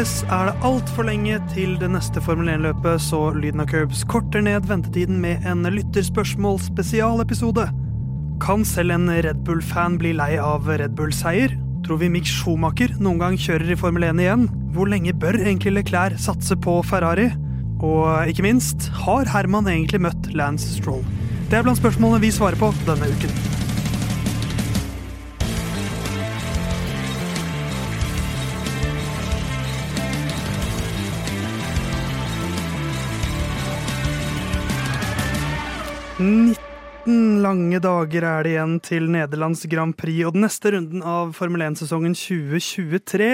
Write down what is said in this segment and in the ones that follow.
Fremdeles er det altfor lenge til det neste Formel 1-løpet, så Lyden av Curbs korter ned ventetiden med en lytterspørsmål-spesialepisode. Kan selv en Red Bull-fan bli lei av Red Bull-seier? Tror vi Mick Schumacher noen gang kjører i Formel 1 igjen? Hvor lenge bør egentlig Leclerc satse på Ferrari? Og ikke minst, har Herman egentlig møtt Lance Stroll? Det er blant spørsmålene vi svarer på denne uken. Nitten lange dager er det igjen til Nederlands Grand Prix og den neste runden av Formel 1-sesongen 2023.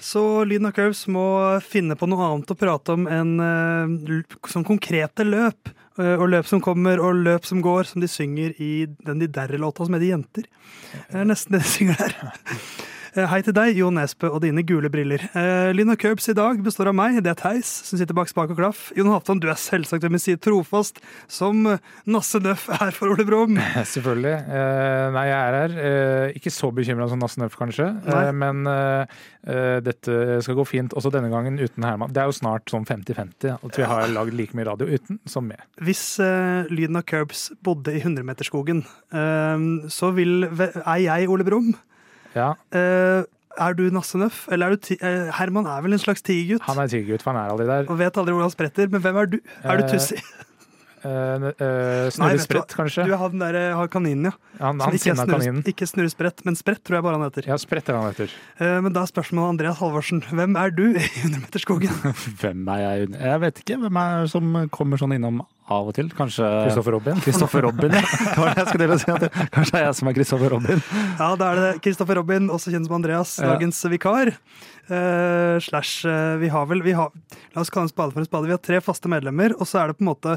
Så Lyden av Curbs må finne på noe annet å prate om enn uh, som konkrete løp. eh, og løp som kommer, og løp som går, som de synger i den De Derre-låta som heter Jenter. Det er nesten det de synger der. Eh, Hei til deg, Jo Nesbø og dine gule briller. Eh, og Curbs i dag består av meg, det er Theis, som sitter bak spak og klaff. Jon Halvdan, du er selvsagt ved min side trofast, som eh, Nasse Nøff er for Ole Brumm. Selvfølgelig. Eh, nei, jeg er her. Eh, ikke så bekymra som Nasse Nøff, kanskje. Eh, men dette skal gå fint også denne gangen uten Herman. Det er jo snart sånn 50-50 at vi har lagd like mye radio uten som med. Hvis lyden av Curbs bodde i 100-meterskogen, eh, så vil, er jeg Ole Brumm. Ja, Eh, er du Nassenøff, Eller er du eh, Herman er vel en slags tigergutt? han er tigergutt, for han er aldri der. Og vet aldri hvor han spretter, men hvem er du? Er du Eh, Tussi? Uh, uh, Nei, Snurre Sprett, kanskje? Du har den der, har kaninen, ja. Han, han ikke, er snurre, kaninen. ikke Snurre Sprett, men Sprett tror jeg bare han heter. Ja, Sprett er han heter. Uh, men da er spørsmålet Andreas Halvorsen. Hvem er du i 100-meterskogen? Hvem er jeg? Jeg vet ikke. Hvem er som kommer sånn innom av og til? Kanskje Kristoffer Robin. Kristoffer Robin, ja. Det var det jeg skulle si. At det, kanskje det er jeg som er Kristoffer Robin. Ja, da er det Kristoffer Robin, også kjent som Andreas, Ja. dagens vikar. Uh, slash uh, Vi har vel vi har, La oss kalle en spade for en spade. Vi har tre faste medlemmer, og så er det på en måte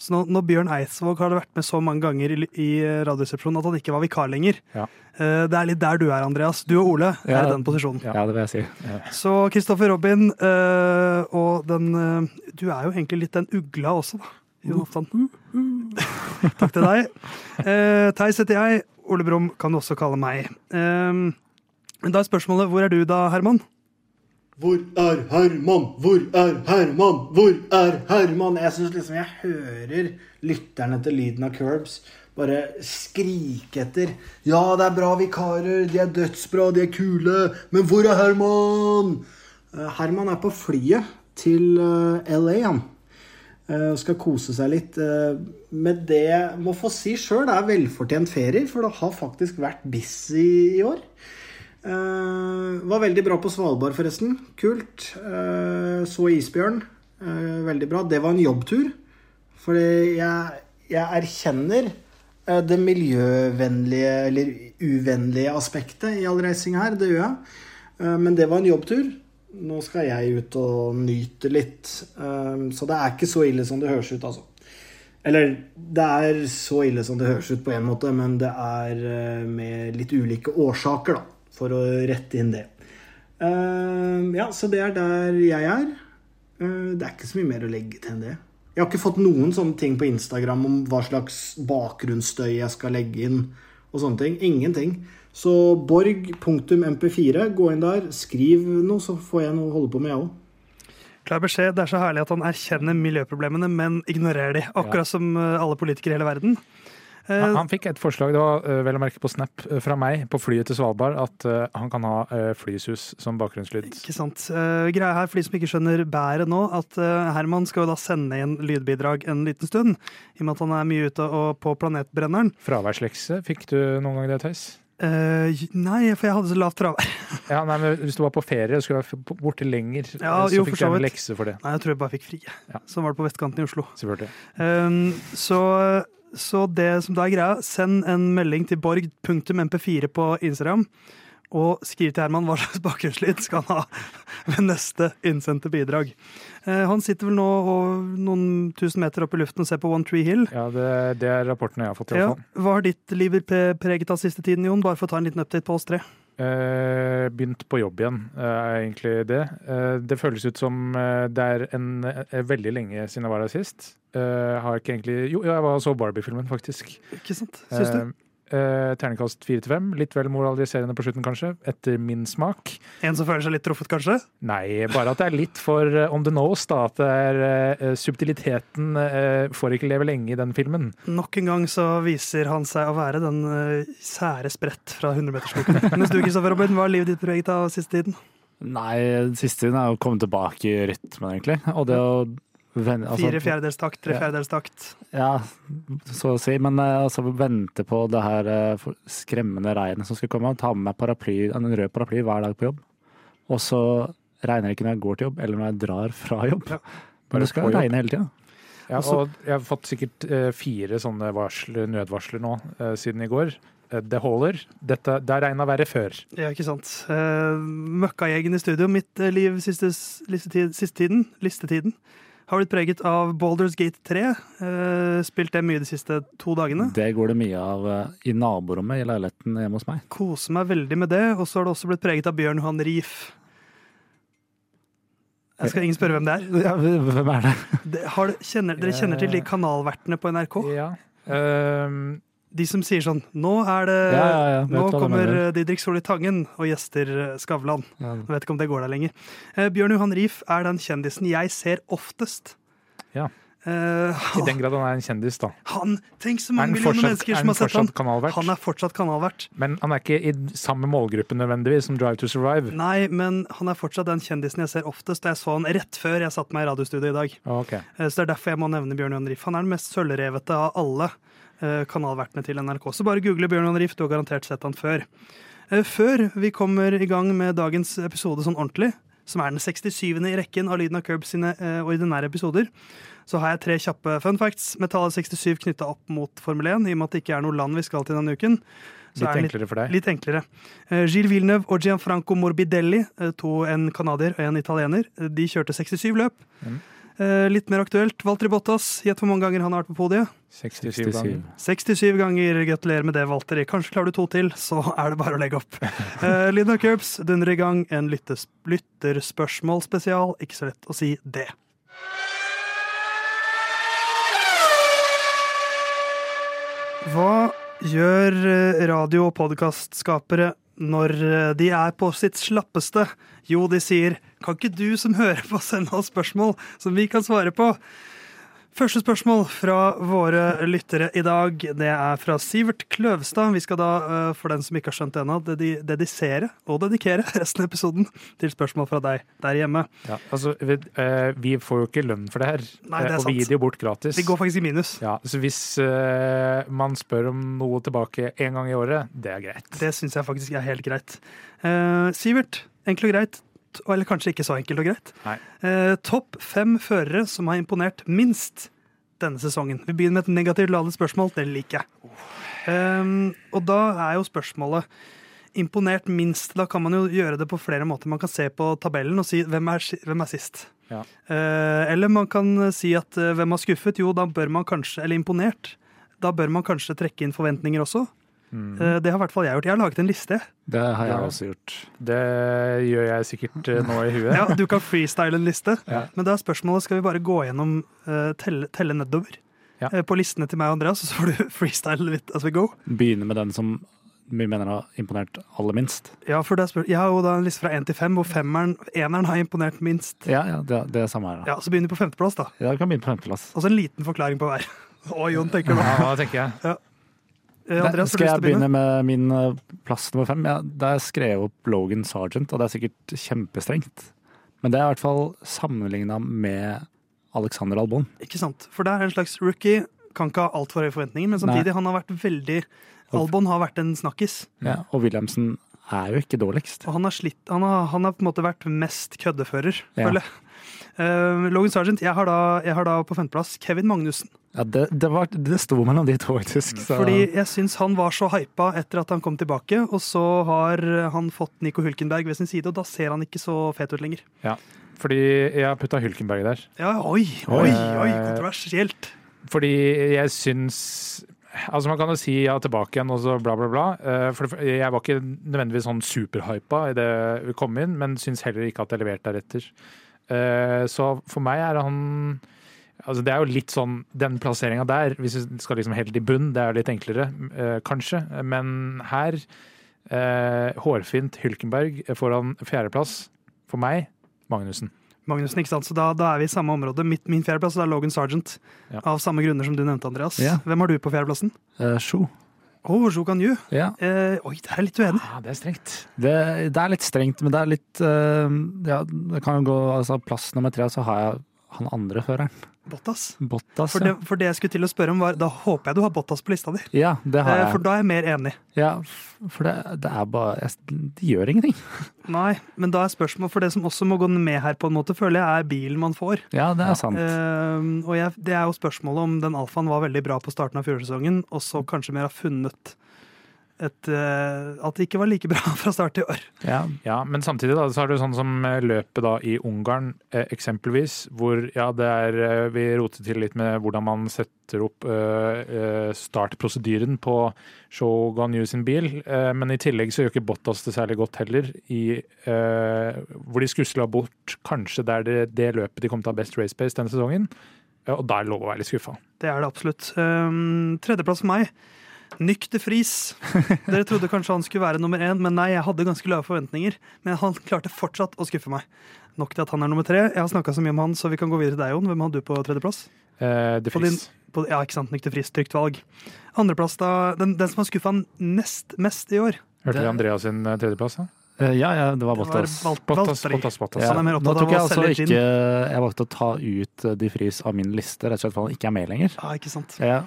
så nå, Når Bjørn Eidsvåg har vært med så mange ganger i, i Radioresepsjonen at han ikke var vikar lenger. Ja. Uh, det er litt der du er, Andreas. Du og Ole er i den posisjonen. Ja, det vil jeg si. Så Kristoffer Robin eh, og den Du er jo egentlig litt den ugla også, da. Jon Halvdan. Takk til deg. Eh, Theis heter jeg. Ole Brumm kan du også kalle meg. Eh, men da er spørsmålet hvor er du da, Herman? Hvor er Herman? Hvor er Herman? Hvor er Herman? Jeg syns liksom jeg hører lytterne til lyden av Curbs bare skrike etter Ja, det er bra vikarer, de er dødsbra, de er kule, men hvor er Herman? Eh, Herman er på flyet til eh, LA, han. Eh, og skal kose seg litt. eh, med det må få si sjøl, er velfortjent ferie, for det har faktisk vært busy i år. Eh, var veldig bra på Svalbard, forresten. Kult. Eh, så isbjørn. Eh, veldig bra. Det var en jobbtur. Fordi jeg, jeg erkjenner eh, det miljøvennlige eller uvennlige aspektet i all reising her. Det gjør jeg. Eh, men det var en jobbtur. Nå skal jeg ut og nyte litt. Um, så det er ikke så ille som det høres ut, altså. Eller det er så ille som det høres ut på en måte, men det er uh, med litt ulike årsaker, da. For å rette inn det. Uh, ja, så det er der jeg er. Uh, det er ikke så mye mer å legge til enn det. Jeg har ikke fått noen sånne ting på Instagram om hva slags bakgrunnsstøy jeg skal legge inn. og sånne ting. Ingenting. Så borg.mp4, gå inn der, skriv noe, så får jeg noe å holde på med, jeg òg. Klar beskjed. Det er så herlig at han erkjenner miljøproblemene, men ignorerer de. Akkurat som eh, alle politikere i hele verden. Eh, Han, han fikk et forslag, det var eh, vel å merke på Snap fra meg på flyet til Svalbard, at han kan ha flysus som bakgrunnslyd. Ikke sant. Eh, greia her, for de som ikke skjønner bæret nå, at Herman skal jo da sende inn lydbidrag en liten stund. I og med at han er mye ute og på planetbrenneren. Fraværslekse, fikk du noen gang det, Theis? Eh, nei, for jeg hadde så lavt fravær. Ja, nei, men Hvis du var på ferie og skulle være borte lenger, Ja, eh, så jo, fikk du en lekse for det. Nei, jeg tror jeg bare fikk fri. Ja. Sånn var det på vestkanten i Oslo. Um, så, så det som da er greia, send en melding til borg.mp4 på Instagram. Og skriv til Herman hva slags bakgrunnslyd skal han ha ved neste innsendte bidrag. Eh, han sitter vel nå noen tusen meter opp i luften og ser på One Tree Hill. Ja, det, det er rapporten jeg har fått. i Ja. hvert fall. Hva har ditt liv preget av siste tiden, Jon? Bare for å ta en liten update på oss tre. Eh, begynt på jobb igjen, eh, er egentlig det. Eh, det føles ut som eh, det er en, eh, veldig lenge siden jeg var her sist. Eh, har ikke egentlig Jo, jeg var og så Barbie-filmen, faktisk. Ikke sant? Syns du? Eh, terningkast fire til fem. Litt vel moraliserende på slutten, kanskje. Etter min smak. En som føler seg litt truffet, kanskje? Nei, bare at det er litt for eh, on the nose, da. At det er eh, subtiliteten eh, får ikke leve lenge i den filmen. Nok en gang så viser han seg å være den eh, sære sprett fra 100-meterskoken. Mens du, Kristoffer Robin, hva er livet ditt preget av siste tiden? Nei, siste tiden er å komme tilbake i rytmen, egentlig. Og det å vende altså, Fire fjerdedels takt, tre fjerdedels takt. Ja, så å si. Men eh, altså, vente på det her eh, skremmende regnet som skal komme. Ta med meg paraply, en rød paraply hver dag på jobb. Og så regner det ikke når jeg går til jobb, eller når jeg drar fra jobb. Ja. Men det skal regne hele tida. Ja, og jeg har fått sikkert eh, fire sånne varsler, nødvarsler nå siden i går. Det holder. Dette, det har regna verre før. Ja, ikke sant. Uh, i studio. Mitt liv siste, listetid, siste tiden, listetiden har blitt preget av Boulders Gate 3. Eh, spilt det mye de siste to dagene. Det går det mye av eh, i naborommet i leiligheten hjemme hos meg. Koser meg veldig med det. Og så har det også blitt preget av Bjørn Johan Rief. Jeg skal ingen spørre hvem det er. Ja, hvem er det? Det, har, kjenner, dere kjenner til de kanalvertene på NRK? Ja. Ehm, De som sier sånn Nå er det Ja, ja, ja. Nå kommer Didrik Solli Tangen og gjester eh, Skavlan. Jeg vet ikke om det går der lenger. Eh, Bjørn Johan Rief er den kjendisen jeg ser oftest. Ja. Eh, I den grad han er en kjendis, da. han Tenk så mange millioner mennesker er som har sett han. kanalvert? Han er fortsatt kanalvert. Men han er ikke i samme målgruppe nødvendigvis som Drive to Survive. Nei, men han er fortsatt den kjendisen jeg ser oftest. Jeg så han rett før jeg satte meg i radiostudioet i dag. Okay. Eh, Så det er derfor jeg må nevne Bjørn Johan Rief. Han er den mest sølvrevete av alle kanalvertene til NRK. Så bare google Bjørn Johan Rift, du har garantert sett han før. Eh, Før vi kommer i gang med dagens episode sånn ordentlig, som er den 67. i rekken av Lyden av Curbs sine eh, ordinære episoder, så har jeg tre kjappe fun facts med tallet 67 knytta opp mot Formel 1, i og med at det ikke er noe land vi skal til denne uken. Så Litt er enklere for deg. Litt enklere. Eh, Gilles Villeneuve og Gianfranco Morbidelli, eh, to, en canadier og en italiener, eh, de kjørte 67 løp. Mm. Eh, Litt mer aktuelt, Valtteri Bottas, gjett hvor mange ganger han har vært på podiet? 67 ganger. 67 ganger. Gratulerer med det, Valtteri. Kanskje klarer du to til, så er det bare å legge opp. Uh, Lyden av Curbs dundrer i gang en lyttes, lytterspørsmålspesial. Ikke så lett å si det. Hva gjør eh, radio- og podkastskapere når eh, de er på sitt slappeste? Jo, de sier 'kan ikke du som hører på sende oss spørsmål som vi kan svare på'? Første spørsmål fra våre lyttere i dag, det er fra Sivert Kløvstad. Vi skal da, eh, for den som ikke har skjønt det ennå, dedisere og dedikere resten av episoden til spørsmål fra deg der hjemme. Ja, altså, vi, eh, vi får jo ikke lønn for det her, Nei, det eh, og vi gir det jo bort gratis. Vi går faktisk i minus. Ja, så hvis eh, man spør om noe tilbake en gang i året, det er greit. Det syns jeg faktisk er helt greit. Eh, Sivert, enkelt og greit. T- Eller kanskje ikke så enkelt og greit. Eh, Topp fem førere som har imponert minst denne sesongen. Vi begynner med et negativt ladet spørsmål. Det liker jeg. Um, og da er jo spørsmålet imponert minst. Da kan man jo gjøre det på flere måter. Man kan se på tabellen og si hvem er, hvem er sist. Ja. Uh, eller man kan si at uh, hvem har skuffet? Jo, da bør man kanskje Eller imponert. Da bør man kanskje trekke inn forventninger også. Mm. Eh, det har i hvert fall jeg gjort. Jeg har laget en liste. Det har jeg også gjort. Det gjør jeg sikkert eh, nå i huet. Ja, Du kan freestyle en liste. Ja. Men da er spørsmålet skal vi bare gå gjennom eh, telle, telle nedover Ja. på listene til meg og Andreas, og så får du freestyle litt as we go. Begynne med den som vi mener har imponert aller minst. Ja, for det er Jeg har jo da en liste fra én til fem, hvor femmeren, eneren har imponert minst. Ja, ja det, det er samme her. Da. Ja, Så begynner vi på femteplass, da. Ja, vi kan begynne på femteplass. Og så en liten forklaring på hver. Å, Jon tenker nå. Ja, hva tenker jeg? Eh, Andreas, Skal jeg begynne begynne? med min eh, plass nummer fem? Ja, der skrev jeg opp Logan Sergeant, og det er sikkert kjempestrengt. Men det er i hvert fall sammenligna med Alexander Albon. Ikke sant? For det er en slags rookie. Kan ikke ha altfor høye forventninger, men samtidig, han har vært veldig Albon har vært en snakkis. Ja, og Williamsen er jo ikke dårligst. Og han har slitt Han har, han har på en måte vært mest køddefører, Ja. føler jeg. Eh, Logan Sargent, jeg har, da, jeg har da på femteplass Kevin Magnussen. Ja, det, det, var, det sto mellom de to, faktisk. Så. Fordi jeg syns han var så hypa etter at han kom tilbake, og så har han fått Nico Hulkenberg ved sin side, og da ser han ikke så fet ut lenger. Fordi jeg har putta Hulkenberg der. Ja, oi, oi, Eh, oi, kontroversielt. Fordi jeg syns Altså Man kan jo si ja tilbake igjen og så bla, bla, bla. Eh, For jeg var ikke nødvendigvis sånn superhypa idet vi kom inn, men syns heller ikke at jeg leverte deretter. Eh, Så for meg er han Altså det er jo litt sånn, Den plasseringa der, hvis vi skal liksom helt i bunn, det er litt enklere, eh, kanskje. Men her, eh, hårfint Hylkenberg foran fjerdeplass. For meg, Magnussen. Magnussen, ikke sant? Så da, da er vi i samme område. Mitt, min fjerdeplass er Logan Sergeant. Ja. Av samme grunner som du nevnte, Andreas. Ja. Hvem har du på fjerdeplassen? Eh, Sjo. Oh, Zhou Ja. Eh, oi, der er jeg litt uenig. Ja, det er strengt. Det, det er litt strengt, men det er litt uh, Ja, det kan jo gå altså Plass nummer tre, så har jeg han andre føreren. Bottas. Bottas. For det, for det jeg skulle til å spørre om, var Da håper jeg du har Bottas på lista di. Ja, det har Eh, jeg. for da er jeg mer enig. Ja, for det, det er bare Det De gjør ingenting. Nei, men da er spørsmålet For det som også må gå med her, på en måte, føler jeg, er bilen man får. Ja, det er sant. Uh, og jeg, det er jo spørsmålet om den alfaen var veldig bra på starten av fjorårssesongen, og så kanskje mer har funnet et, eh, at det ikke var like bra fra start i år. Ja, Ja, men samtidig da, så er det sånn som eh, løpet da i Ungarn, eh, eksempelvis, hvor ja, det er Vi roter til litt med hvordan man setter opp eh, eh, startprosedyren på Show Ganyu sin bil, eh, men i tillegg så gjør ikke Bottas det særlig godt heller, i, eh, hvor de skusla bort kanskje der det, det løpet de kom til å ha best race pace denne sesongen, Ja, og da er det lov å være litt skuffa. Det er det absolutt. Um, tredjeplass for meg. Nyk de Vries. Dere trodde kanskje han skulle være nummer én, men nei, jeg hadde ganske lave forventninger. Men han klarte fortsatt å skuffe meg. Nok til at han er nummer tre. Jeg har snakka så mye om han, så vi kan gå videre til deg, Jon. Hvem hadde du på tredjeplass? Eh, De På din- På, ja, ikke sant, Nyk de Vries. Trygt valg. Andreplass, da. Den, den som har skuffa nest mest i år. Hørte Det- vi Andreas sin eh, tredjeplass? da? Eh, ja, ja det var Bottas. Bottas, Bottas, Bottas. Ja, nå tok jeg altså ikke Jeg valgte å ta ut eh, De Fries av min liste, rett og slett fordi han ikke er med lenger. Ja, ikke sant. Ja.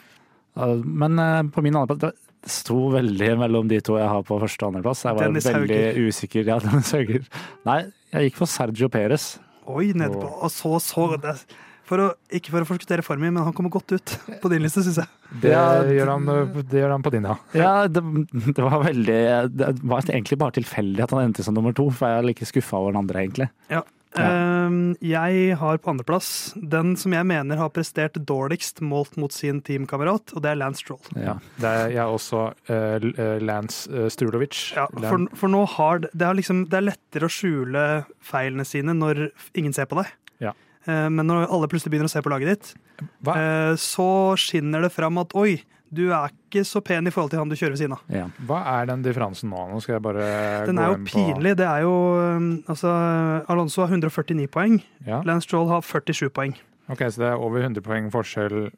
Men eh, på min andreplass det sto veldig mellom de to jeg har på første og andreplass. Jeg var Dennis veldig Hauger. usikker. Ja, Dennis Hauger. Nei, jeg gikk for Sergio Perez. Oi, nedpå. Og så, så det. For å, ikke for å forskuttere for mye, men han kommer godt ut på din liste, syns jeg. Det, det, gjør han, det gjør han på din, ja. Ja, det, det var veldig Det var egentlig bare tilfeldig at han endte som nummer to, for jeg er like skuffa over den andre, egentlig. Ja. Ehm, jeg har på andreplass den som jeg mener har prestert dårligst målt mot sin teamkamerat, og det er Lance Stroll. Ja. Det er jeg også Uh, eh, Lance uh, Strulovic. Ja, for, for nå har det, er liksom, det er lettere å skjule feilene sine når ingen ser på deg. Ja. Eh, men når alle plutselig begynner å se på laget ditt, Hva, eh, så skinner det fram at oi, du er ikke så pen i forhold til han du kjører ved siden av. Ja. hva er den differansen nå? Nå skal jeg bare Den er jo pinlig. Det er jo um, Altså, Alonso har 149 poeng. Ja. Lance Stroll har 47 poeng. Ok, Så det er over 100 poeng forskjell.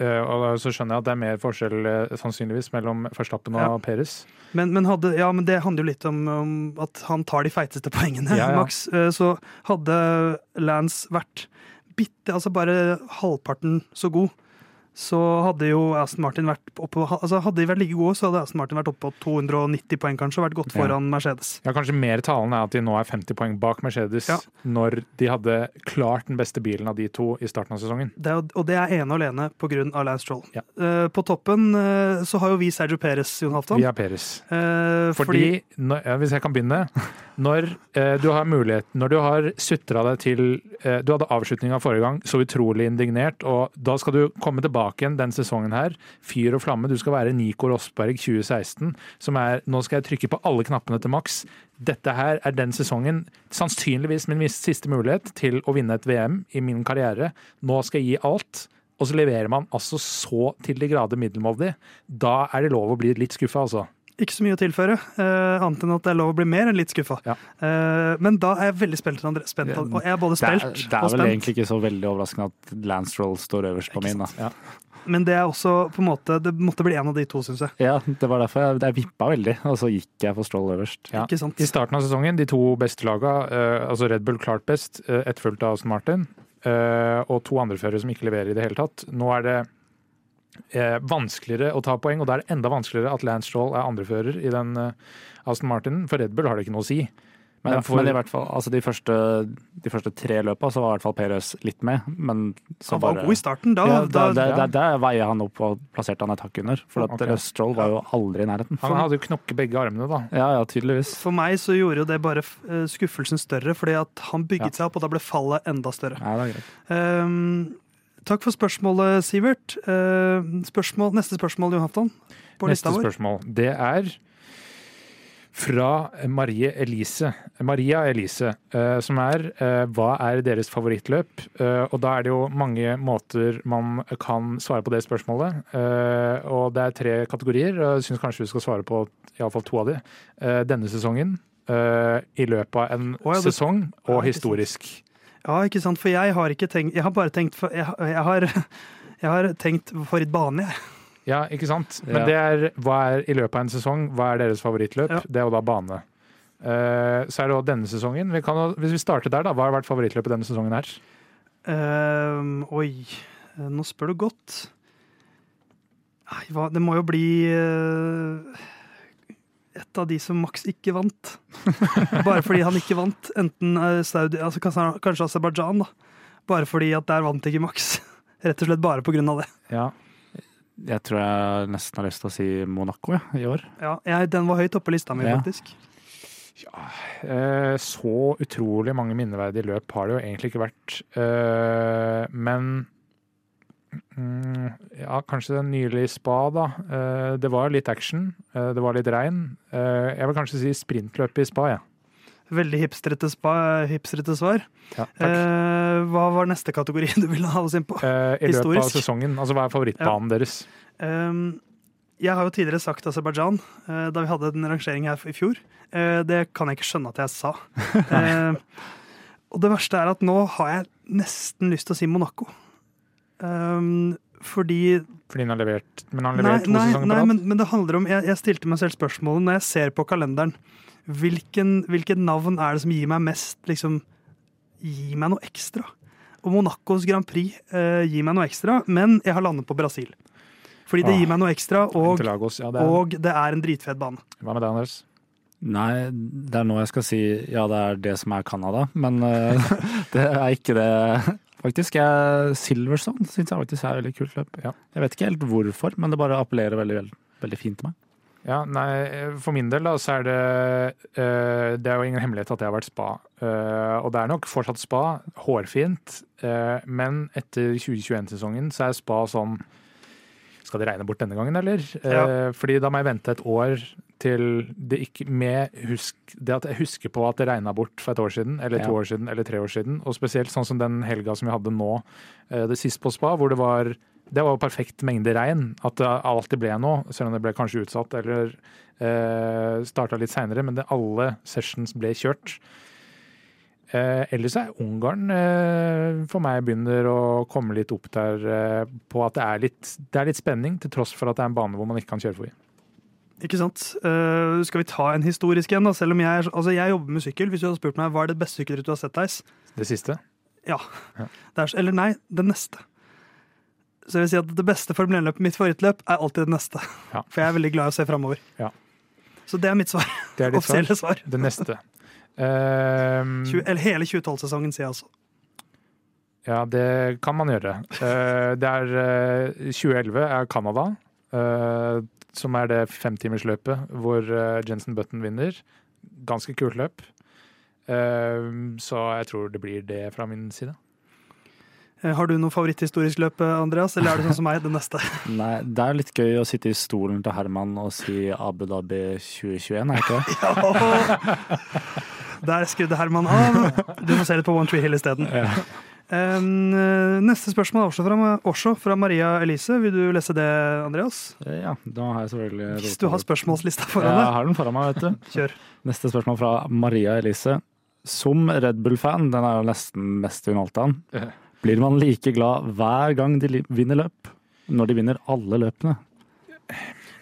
Eh, og så skjønner jeg at det er mer forskjell eh, sannsynligvis mellom Verstappen og Ja. Peres. Men, men, hadde, ja, men det handler jo litt om, om at han tar de feiteste poengene, Ja, ja. Max. Eh, Så hadde Lance vært bitte, altså bare halvparten så god, så hadde jo Aston Martin vært oppe altså Hadde de vært like gode, så hadde Aston Martin vært oppe på 290 poeng, kanskje, og vært godt Ja. foran Mercedes. Ja, Kanskje mer talende er at de nå er 50 poeng bak Mercedes, Ja. når de hadde klart den beste bilen av de to i starten av sesongen. Det er, og det er ene og alene av Lance Stroll. Ja. Uh, på toppen uh, så har jo vi Sergio Perez, Jon Halvdan. Vi har Perez. Uh, Fordi, når, ja, hvis jeg kan begynne Når du har mulighet Når du har sutra deg til Du hadde avslutninga forrige gang, så utrolig indignert, og da skal du komme tilbake igjen den sesongen her. Fyr og flamme. Du skal være Nico Rosberg 2016, som er Nå skal jeg trykke på alle knappene til maks. Dette her er den sesongen, sannsynligvis min siste mulighet til å vinne et VM i min karriere. Nå skal jeg gi alt. Og så leverer man altså så til de grader middelmådig. Da er det lov å bli litt skuffa, altså. Ikke så mye å tilføre, uh, annet enn at det er lov å bli mer enn litt skuffa. Ja. Uh, men da er jeg veldig spent, André, spent og jeg er både Det og spent. det er vel egentlig ikke så veldig overraskende at Lance Stroll står øverst på min. Da. Men det er også på en måte Det måtte bli en av de to, syns jeg. Ja, det var derfor jeg, jeg vippa veldig, og så gikk jeg for Stroll øverst. Ja. Ikke sant? I starten av sesongen, de to beste laga, uh, altså Red Bull klart best, eh, etterfulgt av Aston Martin, uh, og to andre førere som ikke leverer i det hele tatt. Nå er det vanskeligere å ta poeng, og da er det enda vanskeligere at Lance Stroll er andrefører i den eh, Aston Martin. For Red Bull har det ikke noe å si. Men, Men for- men i hvert fall, altså de første, de første tre løpa så var i hvert fall Perez litt med, men så Han var bare god i starten. Da, ja, da, da, da, ja. da, da veier han opp og plasserte han et hakk under. For at okay. Stroll var jo aldri i nærheten. Han hadde jo knokket begge armene, da. Ja, ja, tydeligvis. For meg så gjorde jo det bare eh, skuffelsen større, fordi at han bygget Ja. seg opp, og da ble fallet enda større. Ja, det er greit. Ehm, takk for spørsmålet, Sivert. Ehm, spørsmål, neste spørsmål, Johan Hafton. Neste vår. spørsmål. Det er fra Marie Elise. Maria Elise, eh, som er eh, hva er deres favorittløp? Eh, og da er det jo mange måter man kan svare på det spørsmålet. Eh, og det er tre kategorier, og jeg syns kanskje vi skal svare på iallfall to av de. Eh, denne sesongen, eh, i løpet av en oh, ja, det- sesong, og historisk. Ja, ikke sant, for jeg har ikke tenkt Jeg har bare tenkt for, jeg, jeg, har, jeg har tenkt favorittbane, jeg. Ja, ikke sant? Men Ja. det er hva er i løpet av en sesong, hva er deres favorittløp? Ja. Det er jo da bane. Uh, så er det òg denne sesongen. Vi kan, hvis vi starter der, da. Hva har vært favorittløpet denne sesongen her? Ehm, oi, eh, nå spør du godt. Nei, hva, det må jo bli eh, et av de som Max ikke vant. Bare fordi han ikke vant. Enten eh, Saudi, altså kanskje, Aserbajdsjan, da. Bare fordi at der vant ikke Max. Rett og slett bare på grunn av det. Ja. Jeg tror jeg nesten har lyst til å si Monaco ja, i år. Ja, jeg, den var høyt oppe på lista mi, Ja. faktisk. Eh, så utrolig mange minneverdige løp har det jo egentlig ikke vært. Eh, men ja, kanskje den nylig spa, da. Eh, det var litt action. Eh, det var litt regn. Eh, jeg vil kanskje si sprintløp i spa, jeg. Veldig hipstrete, spa, hipstrete svar. Ja. Eh, hva var neste kategori du ville ha oss inn på? Eh, I løpet av sesongen. Altså hva er favorittbanen deres? Um, jeg har jo tidligere sagt Aserbajdsjan, da vi hadde en rangering her i fjor. Eh, det kan jeg ikke skjønne at jeg sa. Eh, og det verste er at nå har jeg nesten lyst til å si Monaco. Um, fordi Fordi han har levert Men han har Nei, to nei, sesonger nei på rad? men, men det handler om jeg, jeg stilte meg selv spørsmålet når jeg ser på kalenderen. Hvilken, hvilket navn er det som gir meg mest liksom, Gir meg noe ekstra? Og Monacos Grand Prix eh, gir meg noe ekstra, men jeg har landet på Brasil. Fordi det Ah, gir meg noe ekstra, og, ja, det er, og det er en dritfet bane. Hva med deg, Anders? Nei, det er nå jeg skal si ja, det er det som er Canada, men uh, det er ikke det, faktisk. Jeg, Silverstone syns jeg faktisk er et veldig kult løp. Ja. Jeg vet ikke helt hvorfor, men det bare appellerer veldig, veldig, veldig fint til meg. Ja, nei, For min del da, så er det uh, Det er jo ingen hemmelighet at jeg har vært spa. Uh, og det er nok fortsatt spa. Hårfint. uh, men etter 2021-sesongen så er spa sånn Skal det regne bort denne gangen, eller? Ja. Fordi da må jeg vente et år til det ikke Med husk, det at jeg husker på at det regna bort for et år siden, eller to Ja. år siden, eller tre år siden. Og spesielt sånn som den helga som vi hadde nå, eh, det sist på spa, hvor det var det var perfekt mengde regn. At det alltid ble noe, selv om det ble kanskje utsatt eller eh, starta litt seinere. Men det, alle sessions ble kjørt. Eh, ellers er Ungarn eh, for meg begynner å komme litt opp der eh, på at det er, litt, det er litt spenning, til tross for at det er en bane hvor man ikke kan kjøre forbi. Ikke sant? Uh, skal vi ta en historisk en, da? Selv om jeg, altså jeg jobber med sykkel. Hvis du hadde spurt meg hva er det beste sykkelrittet du har sett, Theis? Det siste. Ja. Ja. Det er, eller nei, det neste. Så jeg vil si at det beste Formel 1-løpet, mitt favorittløp, er alltid det neste. Ja. For jeg er veldig glad i å se framover. Ja. Så det er mitt svar. Det er ditt svar. Offisielle svar. Det neste. Um, 20, eller hele 2012-sesongen, sier jeg altså. Ja, det kan man gjøre. Uh, Det er uh, 2011 er Canada, eh, som er det femtimersløpet hvor uh, Jensen Button vinner. Ganske kult løp. Eh, Så jeg tror det blir det fra min side. Har du noe favoritthistorisk løp, Andreas, eller er det sånn som meg, det neste? Nei, det er litt gøy å sitte i stolen til Herman og si Abu Dhabi 2021, er det ikke det? Der skrudde Herman av. Du må se litt på One Tree Hill isteden. Eh, neste spørsmål er også fra, også fra Maria Elise. Vil du lese det, Andreas? Ja, da har jeg selvfølgelig Hvis du har spørsmålslista foran deg. Jeg har den foran meg, vet du. Kjør. Neste spørsmål fra Maria Elise. Som Red Bull-fan, den er jo nesten mest hun alt an, blir man like glad hver gang de vinner løp? Når de vinner alle løpene?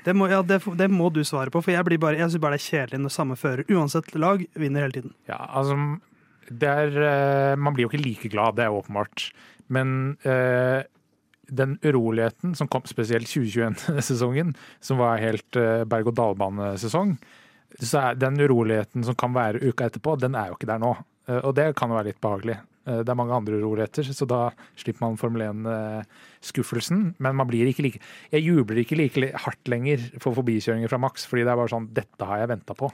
Det må, ja, det, det må du svare på, for jeg, bare, jeg syns bare det er kjedelig når samme fører, uansett lag, vinner hele tiden. Ja, altså er, eh, Man blir jo ikke like glad, det er åpenbart. Men eh, den uroligheten som kom spesielt 2021-sesongen, som var helt eh, berg-og-dal-banesesong, så er den uroligheten som kan være uka etterpå, den er jo ikke der nå. Eh, og det kan jo være litt behagelig. Eh, det er mange andre uroligheter, så da slipper man Formel 1-skuffelsen. Men man blir ikke like Jeg jubler ikke like hardt lenger for forbikjøringer fra Max, fordi det er bare sånn Dette har jeg venta på.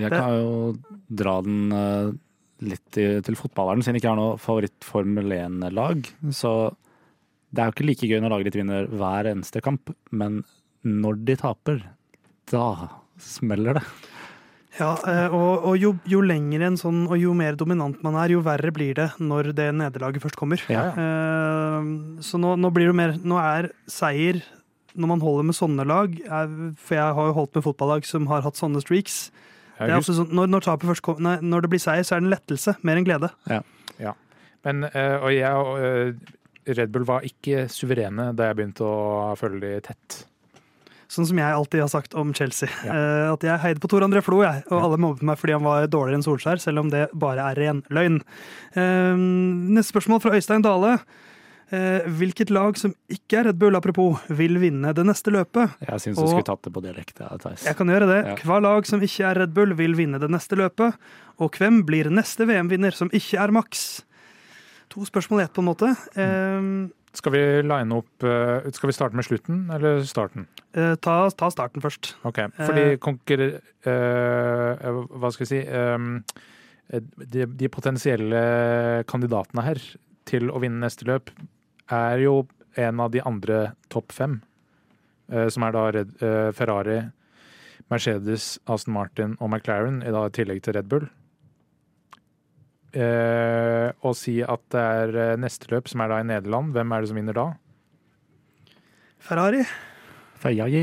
Jeg kan jo dra den litt til fotballeren, siden jeg ikke har noe favoritt-Formel 1-lag. Så det er jo ikke like gøy når laget ditt vinner hver eneste kamp, men når de taper, da smeller det. Ja, eh, og, og jo, jo lenger en sånn, og jo mer dominant man er, jo verre blir det når det nederlaget først kommer. Ja, ja. Eh, Så nå, nå blir det mer Nå er seier når man holder med sånne lag er, For jeg har jo holdt med fotballag som har hatt sånne streaks. Er sånn, når, når, kom, nei, når det blir seier, så er det en lettelse mer enn glede. Men, eh, og jeg og eh, Red Bull var ikke suverene da jeg begynte å følge de tett. Sånn som jeg alltid har sagt om Chelsea. Ja. Eh, At jeg heide på Tor André Flo, jeg. Og Ja. alle mobbet meg fordi han var dårligere enn Solskjær, selv om det bare er ren løgn. Neste spørsmål fra Øystein Dale. Eh, Hvilket lag som ikke er Red Bull, apropos, vil vinne det neste løpet? Jeg syns du Og- skulle tatt det på dialekt. Ja, Theis. Jeg kan gjøre det. Ja. Hva lag som ikke er Red Bull, vil vinne det neste løpet? Og hvem blir neste VM-vinner som ikke er Max? To spørsmål i ett, på en måte. Eh, Skal vi line opp eh, Skal vi starte med slutten eller starten? eh, ta, ta starten først. Ok, fordi konkurrer... eh, hva skal vi si ehm, eh, de, de potensielle kandidatene her til å vinne neste løp er jo en av de andre topp fem. eh, som er da Red, eh, Ferrari, Mercedes, Aston Martin og McLaren, i, da, i tillegg til Red Bull. Eh, og si at det er eh, neste løp, som er da i Nederland. Hvem er det som vinner da? Ferrari. Ferrari.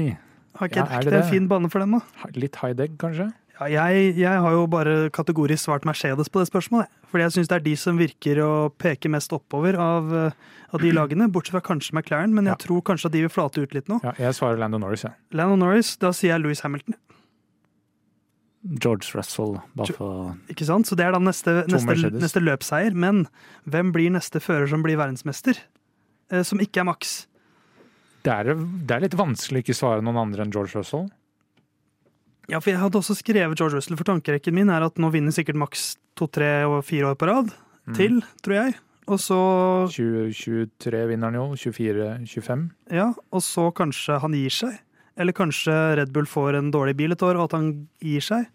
Har ikke, Ja, ikke det det en fin bane for dem, da? Litt high deg, kanskje? Ja, jeg, jeg har jo bare kategorisk svart Mercedes på det spørsmålet. Fordi jeg syns det er de som virker å peke mest oppover av, eh, av de lagene. Bortsett fra kanskje McLaren, men jeg Ja. tror kanskje at de vil flate ut litt nå. Ja, jeg svarer Lando Norris, jeg. Lando Norris, da sier jeg Louis Hamilton. George Russell, bare for Ikke sant? Så det er da neste, neste, neste løpseier. Men hvem blir neste fører som blir verdensmester? Eh, Som ikke er Max. Det er, det er litt vanskelig å ikke svare noen andre enn George Russell. Ja, for jeg hadde også skrevet George Russell, for tankerekken min er at nå vinner sikkert maks to, tre og fire år på rad. Mm. Til, tror jeg. Og så 2023 vinner han jo. 24-25. Ja, og så kanskje han gir seg. Eller kanskje Red Bull får en dårlig bil et år, og at han gir seg.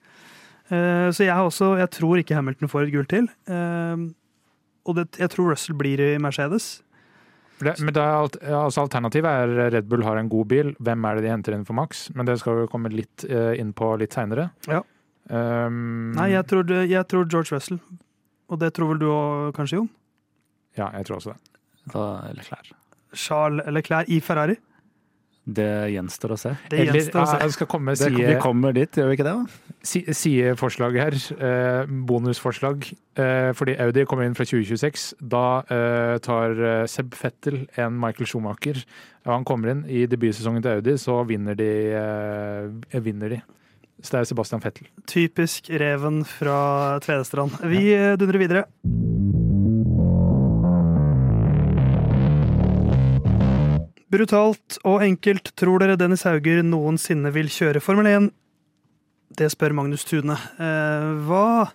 Eh, Så jeg også, jeg tror ikke Hamilton får et gull til. Eh, Og det, jeg tror Russell blir i Mercedes. Det, men det er alt, altså Alternativet er Red Bull har en god bil. Hvem er det de henter inn for Max? Men det skal vi komme litt eh, inn på litt seinere. Ja. Um, Nei, jeg tror, det- jeg tror George Russell. Og det tror vel du òg, kanskje, Jon? Ja, jeg tror også det. da, eller klær. Charles Leclerc i Ferrari. Det gjenstår å se. Det Eller, gjenstår å se. jeg skal komme det, Det, vi kommer dit, gjør vi ikke det? da? si- sideforslag her. Eh, bonusforslag. Eh, fordi Audi kommer inn fra 2026. Da eh, tar eh, Seb Fettel en Michael Schumacher. Ja, han kommer inn i debutsesongen til Audi, så vinner de. Eh, vinner de. Så det er Sebastian Fettel. Typisk reven fra Tvedestrand. Vi ja. dundrer videre. Brutalt og enkelt. Tror dere Dennis Hauger noensinne vil kjøre Formel 1? Det spør Magnus Tune. Eh, hva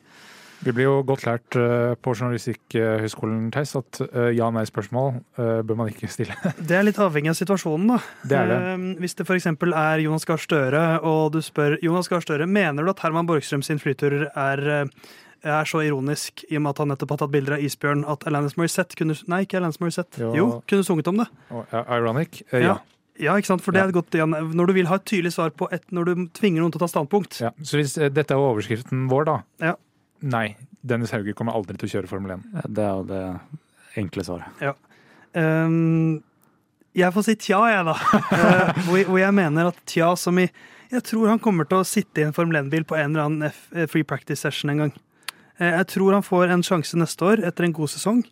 Vi blir jo godt lært eh, på Journalistikkhøgskolen Theis, at eh, ja-nei-spørsmål eh, bør man ikke stille. Det er litt avhengig av situasjonen, da. Det er det. Eh, Hvis det f.eks. er Jonas Gahr Støre, og du spør Jonas Gahr Støre, mener du at Herman Borgstrøm sin flytur er, eh, er så ironisk i og med at han nettopp har tatt bilder av isbjørn at Alanis Morissette kunne Nei, ikke Alanis Morissette. Jo. Jo, kunne sunget om det. Oh, ironic? Uh, Ja. ja. Ja, ikke sant? For det er et godt igjen. Når du vil ha et tydelig svar på et, når du tvinger noen til å ta standpunkt. ja. Så hvis uh, dette er overskriften vår, da? Ja. Nei. Dennis Hauger kommer aldri til å kjøre Formel 1. Det er jo det enkle svaret. Um, jeg får si tja, jeg, da. Eh, hvor, hvor jeg mener at tja som i Jeg tror han kommer til å sitte i en Formel 1-bil på en eller annen F free practice session en gang. Eh, jeg tror han får en sjanse neste år, etter en god sesong.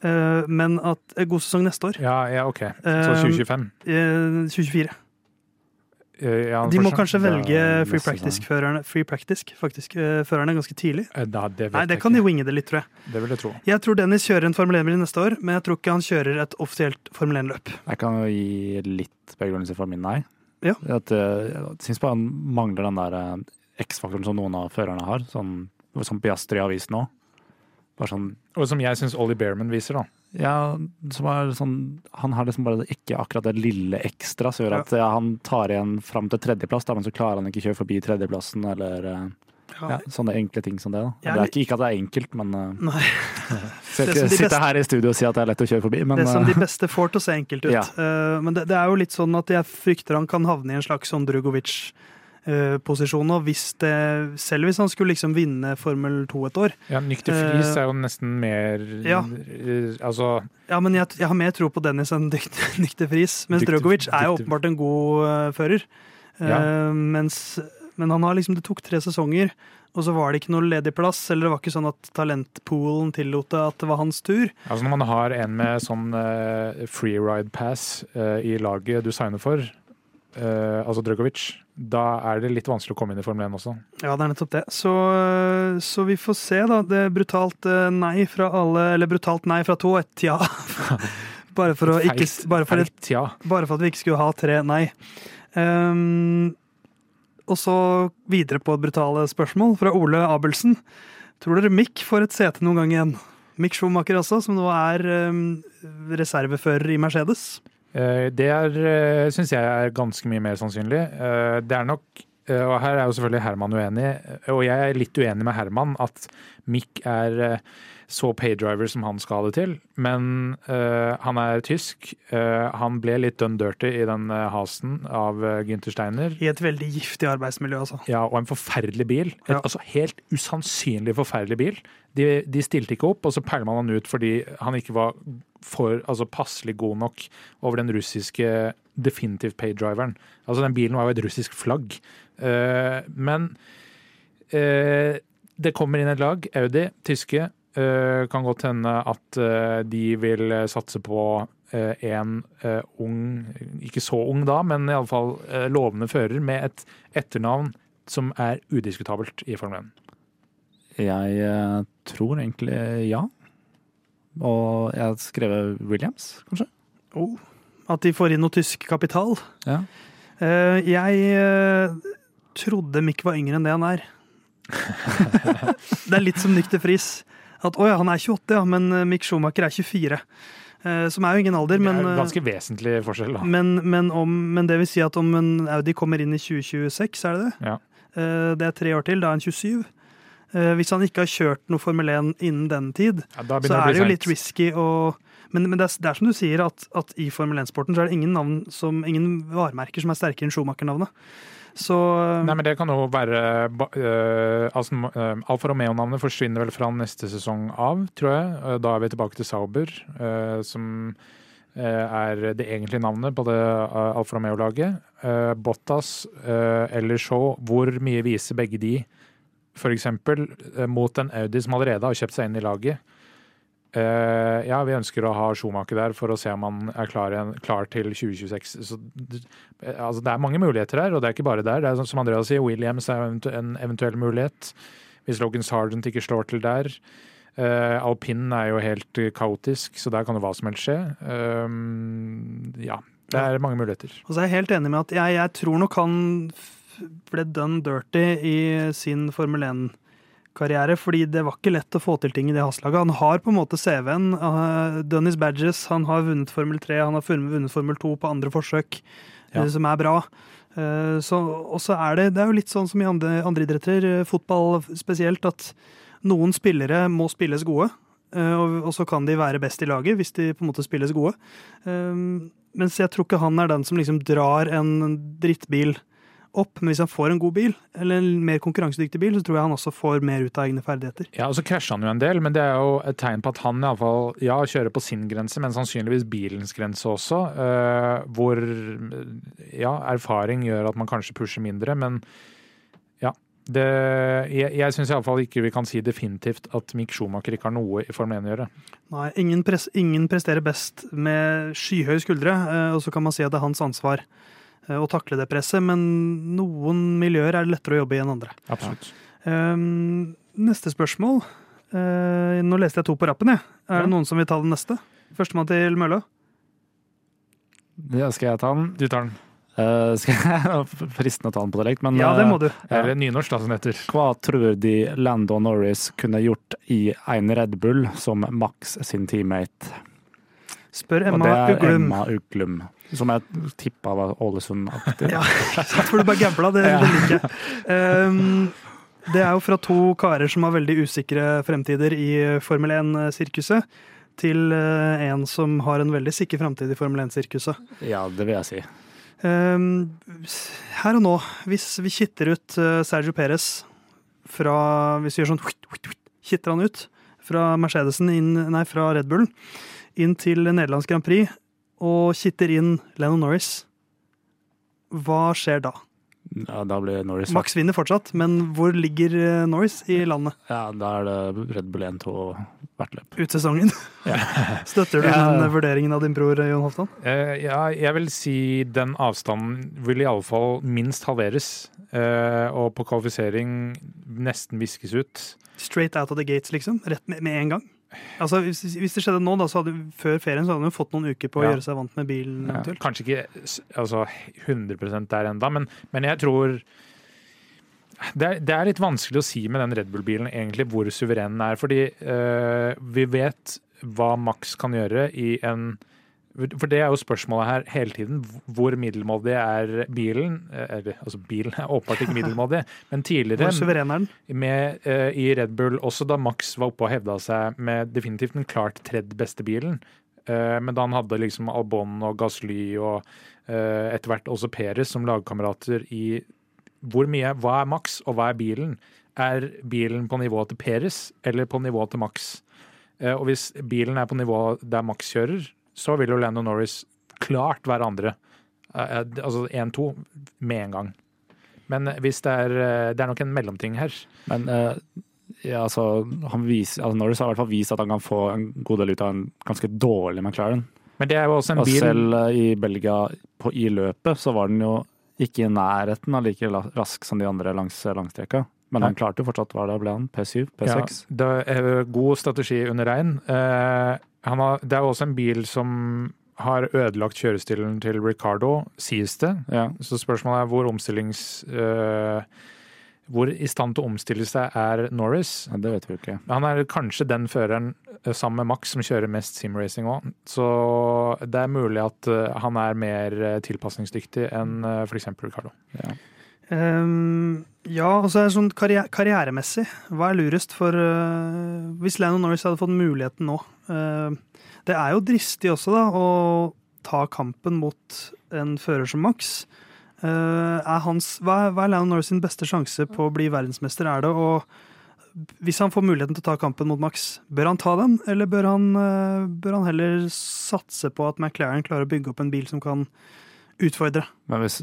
Eh, men at eh, God sesong neste år. Ja, ja, ok. Så Um, 2025. Eh, 2024. Eh, ja, De må kanskje velge free practice-førerne free practice, faktisk, førerne ganske tidlig. Da, det vet Nei, det jeg kan de winge det litt, tror jeg. Det vil jeg tro. Jeg tror Dennis kjører en Formel 1-bil neste år, men jeg tror ikke han kjører et offisielt Formel 1-løp. Jeg kan jo gi litt begrunnelse for min nei. Ja. At, jeg syns bare han mangler den der X-faktoren som noen av førerne har, sånn, som Piastri har vist nå. Sånn Og som jeg syns Ollie Bearman viser, da. Ja, som sånn Han har liksom bare ikke akkurat det lille ekstra som gjør at ja, han tar igjen fram til tredjeplass, da, men så klarer han ikke kjøre forbi tredjeplassen, eller eh, ja, sånne enkle ting som det. da. Jeg Det er ikke, ikke at det er enkelt, men uh, Nei. Skal som ikke sitte her i studio og si at det er lett å kjøre forbi, men det som de eh, beste får til å se enkelt ut. Ja. Eh, men det, det er jo litt sånn at jeg frykter han kan havne i en slags sånn eh, posisjon nå, hvis det, selv hvis han skulle liksom vinne Formel 2 et år. Ja, Nykter Friis er jo nesten mer Ja. eh, Altså Ja, men jeg, jeg har mer tro på Dennis enn Nykter Friis. Mens Drogovic er jo åpenbart en god eh, fører. Ja. Eh, mens, men han har liksom, det tok tre sesonger, og så var det ikke noe ledig plass. Eller det var ikke sånn at talentpoolen tillot det at det var hans tur. Altså Når man har en med sånn uh, freeride pass uh, i laget du signer for, eh, altså Drugovic, da er det litt vanskelig å komme inn i Formel 1 også. Ja, det er nettopp det. Så, så vi får se, da. Det er brutalt eh, nei fra alle Eller brutalt nei fra to, et ja. Bare for, å ikke, bare, for et, ja. bare for at vi ikke skulle ha tre nei. Um, og så videre på et brutale spørsmål fra Ole Abelsen. Tror dere Mick får et sete noen gang igjen? Mick Schumacher også, som nå er um, reservefører i Mercedes. Eh, Det er, uh, syns jeg er ganske mye mer sannsynlig. Eh, Det er nok, eh, og her er jo selvfølgelig Herman uenig, og jeg er litt uenig med Herman at Mick er eh, så paydriver som han skal ha det til. Men eh, han er tysk. Eh, han ble litt done dirty i den eh, hasen av Günther Steiner. I et veldig giftig arbeidsmiljø, altså. Ja, og en forferdelig bil. Et, Ja. altså Helt usannsynlig forferdelig bil. De, de stilte ikke opp, og så peiler man han ut fordi han ikke var for, altså passelig god nok over den russiske definitive pay-driveren. Altså Den bilen var jo et russisk flagg. Uh, men uh, det kommer inn et lag, Audi, tyske. Uh, kan godt hende at de vil satse på en ung, ikke så ung da, men iallfall uh, lovende fører med et etternavn som er udiskutabelt i Formel 1. Jeg tror egentlig ja. Og jeg har skrevet Williams, kanskje? Oh, at de får inn noe tysk kapital. Ja. Eh, jeg eh, trodde Mick var yngre enn det han er. det er litt som Nykter Friis. At å ja, han er 28, ja, men eh, Mick Schumacher er 24. Eh, som er jo ingen alder, men, det er ganske vesentlig forskjell, da. men, men, om, men det vil si at om en Audi kommer inn i 2026, er det det? Ja. Eh, det er tre år til, da er han 27. Eh, hvis han ikke har kjørt noe Formel 1 innen den tid, Ja, så er det jo litt risky å Men, men det, er, det er som du sier, at, at i Formel 1-sporten så er det ingen navn som, ingen varemerker som er sterkere enn Schumacher-navnet. Så Nei, men det kan jo være øh, altså, uh, Alfa Romeo-navnet forsvinner vel fra neste sesong av, tror jeg. Da er vi tilbake til Sauber, som er det egentlige navnet på det Alfa Romeo-laget. Bottas eller Shaw, hvor mye viser begge de, f.eks. mot en Audi som allerede har kjøpt seg inn i laget? Uh, ja, vi ønsker å ha Schumacher der for å se om han er klar, klar til 2026. Så, eh, altså, det er mange muligheter her, og det er ikke bare der. Det er som Andreas sier, Williams er en eventuell mulighet. Hvis Logan Sargent ikke slår til der. Uh, Alpin er jo helt eh, kaotisk, så der kan jo hva som helst skje. Uh, ja, det er mange muligheter. Og så er jeg helt enig med at jeg, jeg tror nok han ble done dirty i sin Formel 1-karriere, fordi det var ikke lett å få til ting i det Haas-laget. Han har på en måte CV-en. Uh, Dennis Badges, han har vunnet Formel 3, han har vunnet Formel 2 på andre forsøk, Ja. eh, som er bra. Så, og så er det, det er jo litt sånn som i andre, andre idretter, eh, fotball spesielt, at noen spillere må spilles gode. Og, så kan de være best i laget hvis de på en måte spilles gode. Mens jeg tror ikke han er den som liksom drar en drittbil opp. Men hvis han får en god bil, eller en mer konkurransedyktig bil, så tror jeg han også får mer ut av egne ferdigheter. Ja, og så krasjer han jo en del, men det er jo et tegn på at han iallfall ja, kjører på sin grense, men sannsynligvis bilens grense også. eh, hvor ja, erfaring gjør at man kanskje pusher mindre, men ja. Det, jeg jeg syns iallfall ikke vi kan si definitivt at Mick Schumacher ikke har noe i Formel 1 å gjøre. Nei, ingen, pres, ingen presterer best med skyhøye skuldre, eh, og så kan man si at det er hans ansvar å takle det presset, men noen miljøer er det lettere å jobbe i enn andre. Absolutt. Um, neste spørsmål. Uh, nå leste jeg to på rappen, jeg. Er Ja. det noen som vil ta den neste? Førstemann til mølla. Ja, skal jeg ta den? Du tar den. Uh, skal jeg Fristende å ta den på dialekt, men Ja, det må du. Eller Ja. Nynorsk, da, som heter. Hva tror de Lando Norris kunne gjort i en Red Bull som Max sin teammate? Spør Og det er Uglum. Emma Uglum, som jeg tippa var Ålesund-aktig. Ja, for du bare gambla, det, det liker jeg. Um, det er jo fra to karer som har veldig usikre fremtider i Formel 1-sirkuset, til eh, en som har en veldig sikker fremtid i Formel 1-sirkuset. Ja, det vil jeg si. Um, her og nå, hvis vi kitter ut uh, Sergio Perez fra Hvis vi gjør sånn Kitter han ut fra Mercedesen inn, nei, fra Red Bull inn til Nederlands Grand Prix og kitter inn Lennon Norris, hva skjer da? Ja, da blir Norris Max vinner fortsatt, men hvor ligger eh, Norris i landet Ja, da er det Red Bull 1-2 hvert løp. ut sesongen? Støtter du Ja. den vurderingen av din bror eh, Jon Hoftan? Eh, ja, jeg vil si den avstanden vil iallfall minst halveres. Eh, og på kvalifisering nesten viskes ut. Straight out of the gates, liksom? Rett med, med en gang? Altså, hvis, hvis det skjedde nå, da, så hadde før ferien så hadde hun fått noen uker på å Ja. gjøre seg vant med bilen. Ja. Kanskje ikke altså, 100 der enda, men, men jeg tror det er, det er litt vanskelig å si med den Red Bull-bilen egentlig hvor suveren den er. Fordi øh, vi vet hva Max kan gjøre i en For det er jo spørsmålet her hele tiden. Hvor middelmådig er bilen? Er, altså bilen er åpenbart ikke middelmådig, men tidligere Hvor suveren er den? med, uh, i Red Bull, også da Max var oppe og hevda seg med definitivt den klart tredje beste bilen. Uh, men da han hadde liksom Albon og Gasly og uh, etter hvert også Perez som lagkamerater i hvor mye, Hva er Max, og hva er bilen? Er bilen på nivå til Perez eller på nivå til Max? Eh, og hvis bilen er på nivå der Max kjører, så vil jo Lando Norris klart være andre. Eh, eh, altså 1-2 med en gang. Men hvis det er, eh, det er nok en mellomting her. Men uh, ja, altså, han viser, altså Norris har i hvert fall vist at han kan få en god del ut av en ganske dårlig McLaren. Men det er jo også en Og bil selv eh, i Belgia på, i løpet så var den jo ikke i nærheten av like rask som de andre langs langstreka. Men han klarte jo fortsatt, hva det ble han? P7? P6? Ja, det er god strategi under regn. Eh, har, det er jo også en bil som har ødelagt kjørestilen til Ricardo, sies det. Ja. Så spørsmålet er hvor omstillings... eh, hvor i stand til å omstille seg er Norris. ja, det vet vi ikke. Han er kanskje den føreren eh, sammen med Max som kjører mest simracing òg. Så det er mulig at han er mer tilpasningsdyktig enn f.eks. Ricardo. Ja. Ehm, ja, det sånn karriere, karrieremessig. Hva er lurest for uh, Hvis Lennon Norris hadde fått muligheten nå uh, Det er jo dristig også, da, å ta kampen mot en fører som Max. Uh, er hans, hva, er, hva er Lennon Norris sin beste sjanse på å bli verdensmester? Er det å Hvis han får muligheten til å ta kampen mot Max, bør han ta den, eller bør han, øh, bør han heller satse på at McLaren klarer å bygge opp en bil som kan utfordre? Men hvis,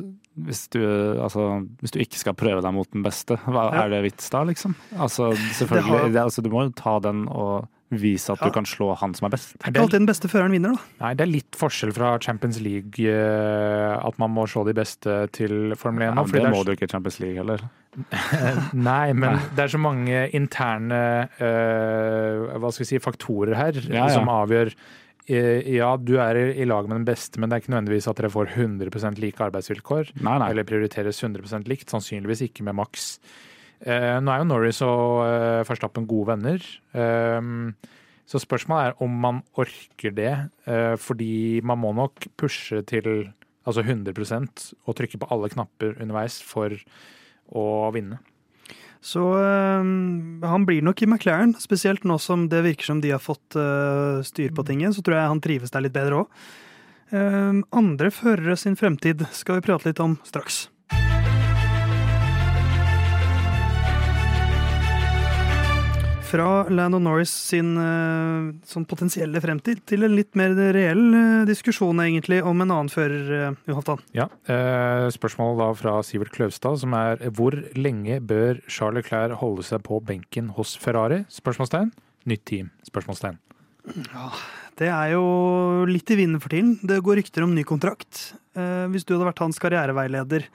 hvis, du, altså, hvis du ikke skal prøve deg mot den beste, hva Ja. er det vits da, liksom? Altså, selvfølgelig, Det har- det, altså, du må jo ta den og vise at Ja. du kan slå han som er best. Det er ikke alltid den beste føreren vinner, da. Nei, det er litt forskjell fra Champions League, eh, at man må slå de beste til Formel 1. Ja, det det er må du ikke i Champions League heller. Nei, men det er så mange interne uh, hva skal vi si, faktorer her Ja, ja. som avgjør Ja, du er i i lag med den beste, men det er ikke nødvendigvis at dere får 100 like arbeidsvilkår. Nei, nei. Eller prioriteres 100% likt. Sannsynligvis ikke med maks. Eh, nå er jo Norris og eh, Verstappen gode venner. Eh, så spørsmålet er om man orker det, eh, fordi man må nok pushe til altså 100% og trykke på alle knapper underveis for å vinne. Så øh, han blir nok i McLaren, spesielt nå som det virker som de har fått øh, styr på tingen. Så tror jeg han trives der litt bedre òg. andre førere sin fremtid skal vi prate litt om straks. Fra Lando Norris sin øh, sånn potensielle fremtid til en litt mer reell øh, diskusjon egentlig om en annen fører, Johan Tan. Ja, Spørsmålet Spørsmål da fra Sivert Kløvstad, som er hvor lenge bør Charles Leclerc holde seg på benken hos Ferrari? Spørsmålstegn. Nytt team? Spørsmålstegn. Det er jo litt i vinden for tiden. Det går rykter om ny kontrakt. Eh, hvis du hadde vært hans karriereveileder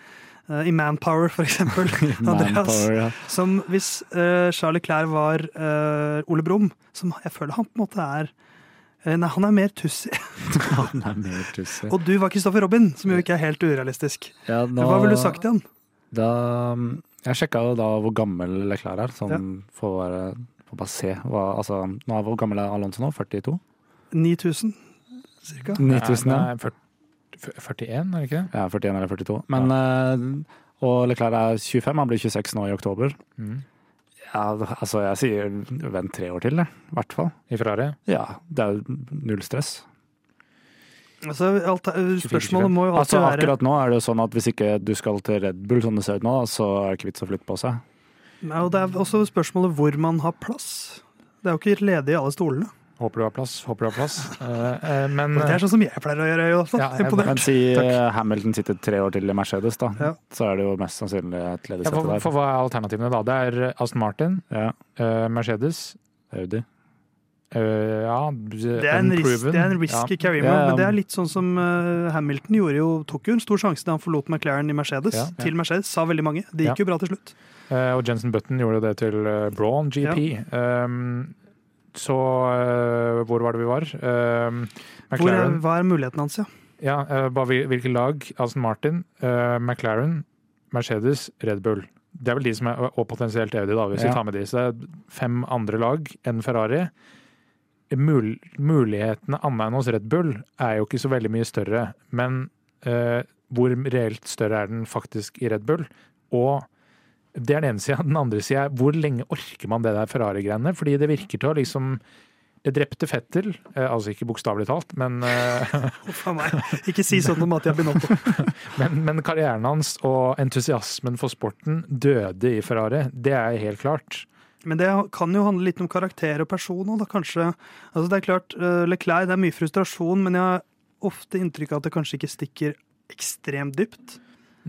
eh, i Manpower, for eksempel, Andreas. Manpower, ja. Som hvis uh, Charlie Clair var uh, Ole Brumm, som jeg føler han på en måte er eh, Nei, han er mer tussig. Han er mer tussig. Og du var Kristoffer Robin, som jo ikke er helt urealistisk. Ja, nå- Hva ville du sagt til han? Da, jeg sjekka jo da hvor gammel Leclerc er, sånn Ja. for å være for bare se hva, altså, nå er Hvor gammel er Alonso nå? 42? 9000, cirka? 9000, ja. Nei, 41, er det ikke det? Ja, 41 eller 42. Men, eh, og Leclerc er 25, han blir 26 nå i oktober. Mm. Ja, altså jeg sier vent tre år til, det. I hvert fall. I Ferrari? Ja, det er null stress. Altså, alt, spørsmålet må jo alltid Altså, være akkurat nå er det jo sånn at hvis ikke du skal til Red Bull, sånn det ser ut nå, så er det ikke vits å flytte på seg. Ja, og Det er også spørsmålet hvor man har plass. Det er jo ikke ledig i alle stolene. Håper du har plass. Håper du har plass. Eh, eh, men Det er sånn som jeg pleier å gjøre. Jo, Ja, Imponert. Men si Takk. Hamilton sitter tre år til i Mercedes, da. Ja. Så er det jo mest sannsynlig et ledig sete for, der. for hva er alternativene da? Det er Aston Martin, Ja, eh, Mercedes Audi. Uh, Ja, Det er risk, det er en risky carry move, Ja, ja. men det er litt sånn som uh, Hamilton gjorde jo, tok jo en stor sjanse da han forlot McLaren i Mercedes. Ja, ja. Til Mercedes, sa veldig mange. Det gikk Ja. jo bra til slutt. Uh, og Jensen Button gjorde det til uh, Braun GP. Um, så uh, hvor var det vi var? Uh, Hvor er, McLaren. er muligheten hans, ja? Ja, uh, bare hvilke lag? Aston Martin, McLaren, Mercedes, Red Bull. Det er vel de som er og potensielt Audi, da, hvis Ja. vi tar med de. Så det er fem andre lag enn Ferrari. Mul mulighetene annet enn hos Red Bull er jo ikke så veldig mye større. Men hvor reelt større er den faktisk i Red Bull? Og det er den ene sida. Den andre sida er hvor lenge orker man det der Ferrari-greiene? Fordi det virker til å liksom Det drepte Fettel, eh, altså ikke bokstavelig talt, men eh, Uff a meg. Ikke si sånn om Mattia Binotto. men, men karrieren hans og entusiasmen for sporten døde i Ferrari. Det er helt klart. Men det kan jo handle litt om karakter og person òg, da kanskje. Altså det er klart, eh, Leclerc, det er mye frustrasjon, men jeg har ofte inntrykk av at det kanskje ikke stikker ekstremt dypt.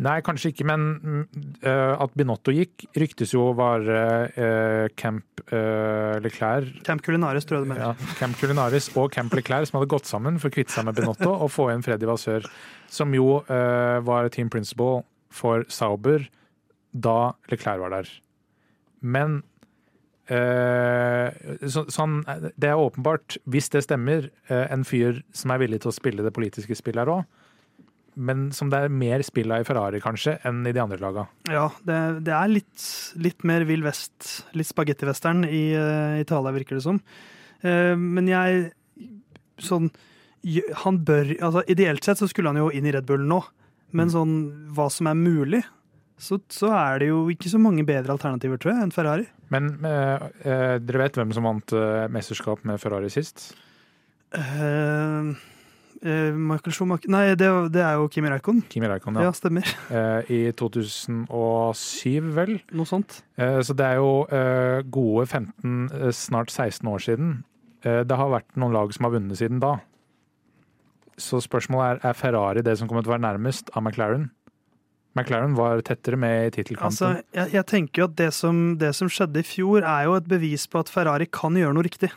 Nei, kanskje ikke, men eh, at Binotto gikk, ryktes jo å være uh, Camp uh, Leclerc Camp Culinaris, tror jeg du mener. ja, Camp Culinaris og Camp Leclerc som hadde gått sammen for å kvitte seg med Binotto og få inn Freddy Vasør, som jo eh, var team principal for Sauber da Leclerc var der. Men så, sånn, det er åpenbart, hvis det stemmer, en fyr som er villig til å spille det politiske spillet her òg. Men som det er mer spill av i Ferrari kanskje enn i de andre laga. Ja, det, det er litt, litt mer vill vest, litt spagettivestern i uh, Italia, virker det som. Uh, men jeg sånn Han bør altså Ideelt sett så skulle han jo inn i Red Bull nå, men Mm. sånn hva som er mulig, så, så er det jo ikke så mange bedre alternativer, tror jeg, enn Ferrari. Men uh, dere vet hvem som vant mesterskap med Ferrari sist? Uh, Michael Schumacher Nei, det, det er jo Kimi Reikon. Kimi Reikon, Ja, ja. stemmer. Eh, I 2007, vel? Noe sånt. Eh, Så det er jo eh, gode 15, eh, snart 16 år siden. Eh, Det har vært noen lag som har vunnet siden da. Så spørsmålet er er Ferrari det som kommer til å være nærmest av McLaren. McLaren var tettere med i tittelkampen. Altså, jeg, jeg tenker jo at det som, det som skjedde i fjor, er jo et bevis på at Ferrari kan gjøre noe riktig.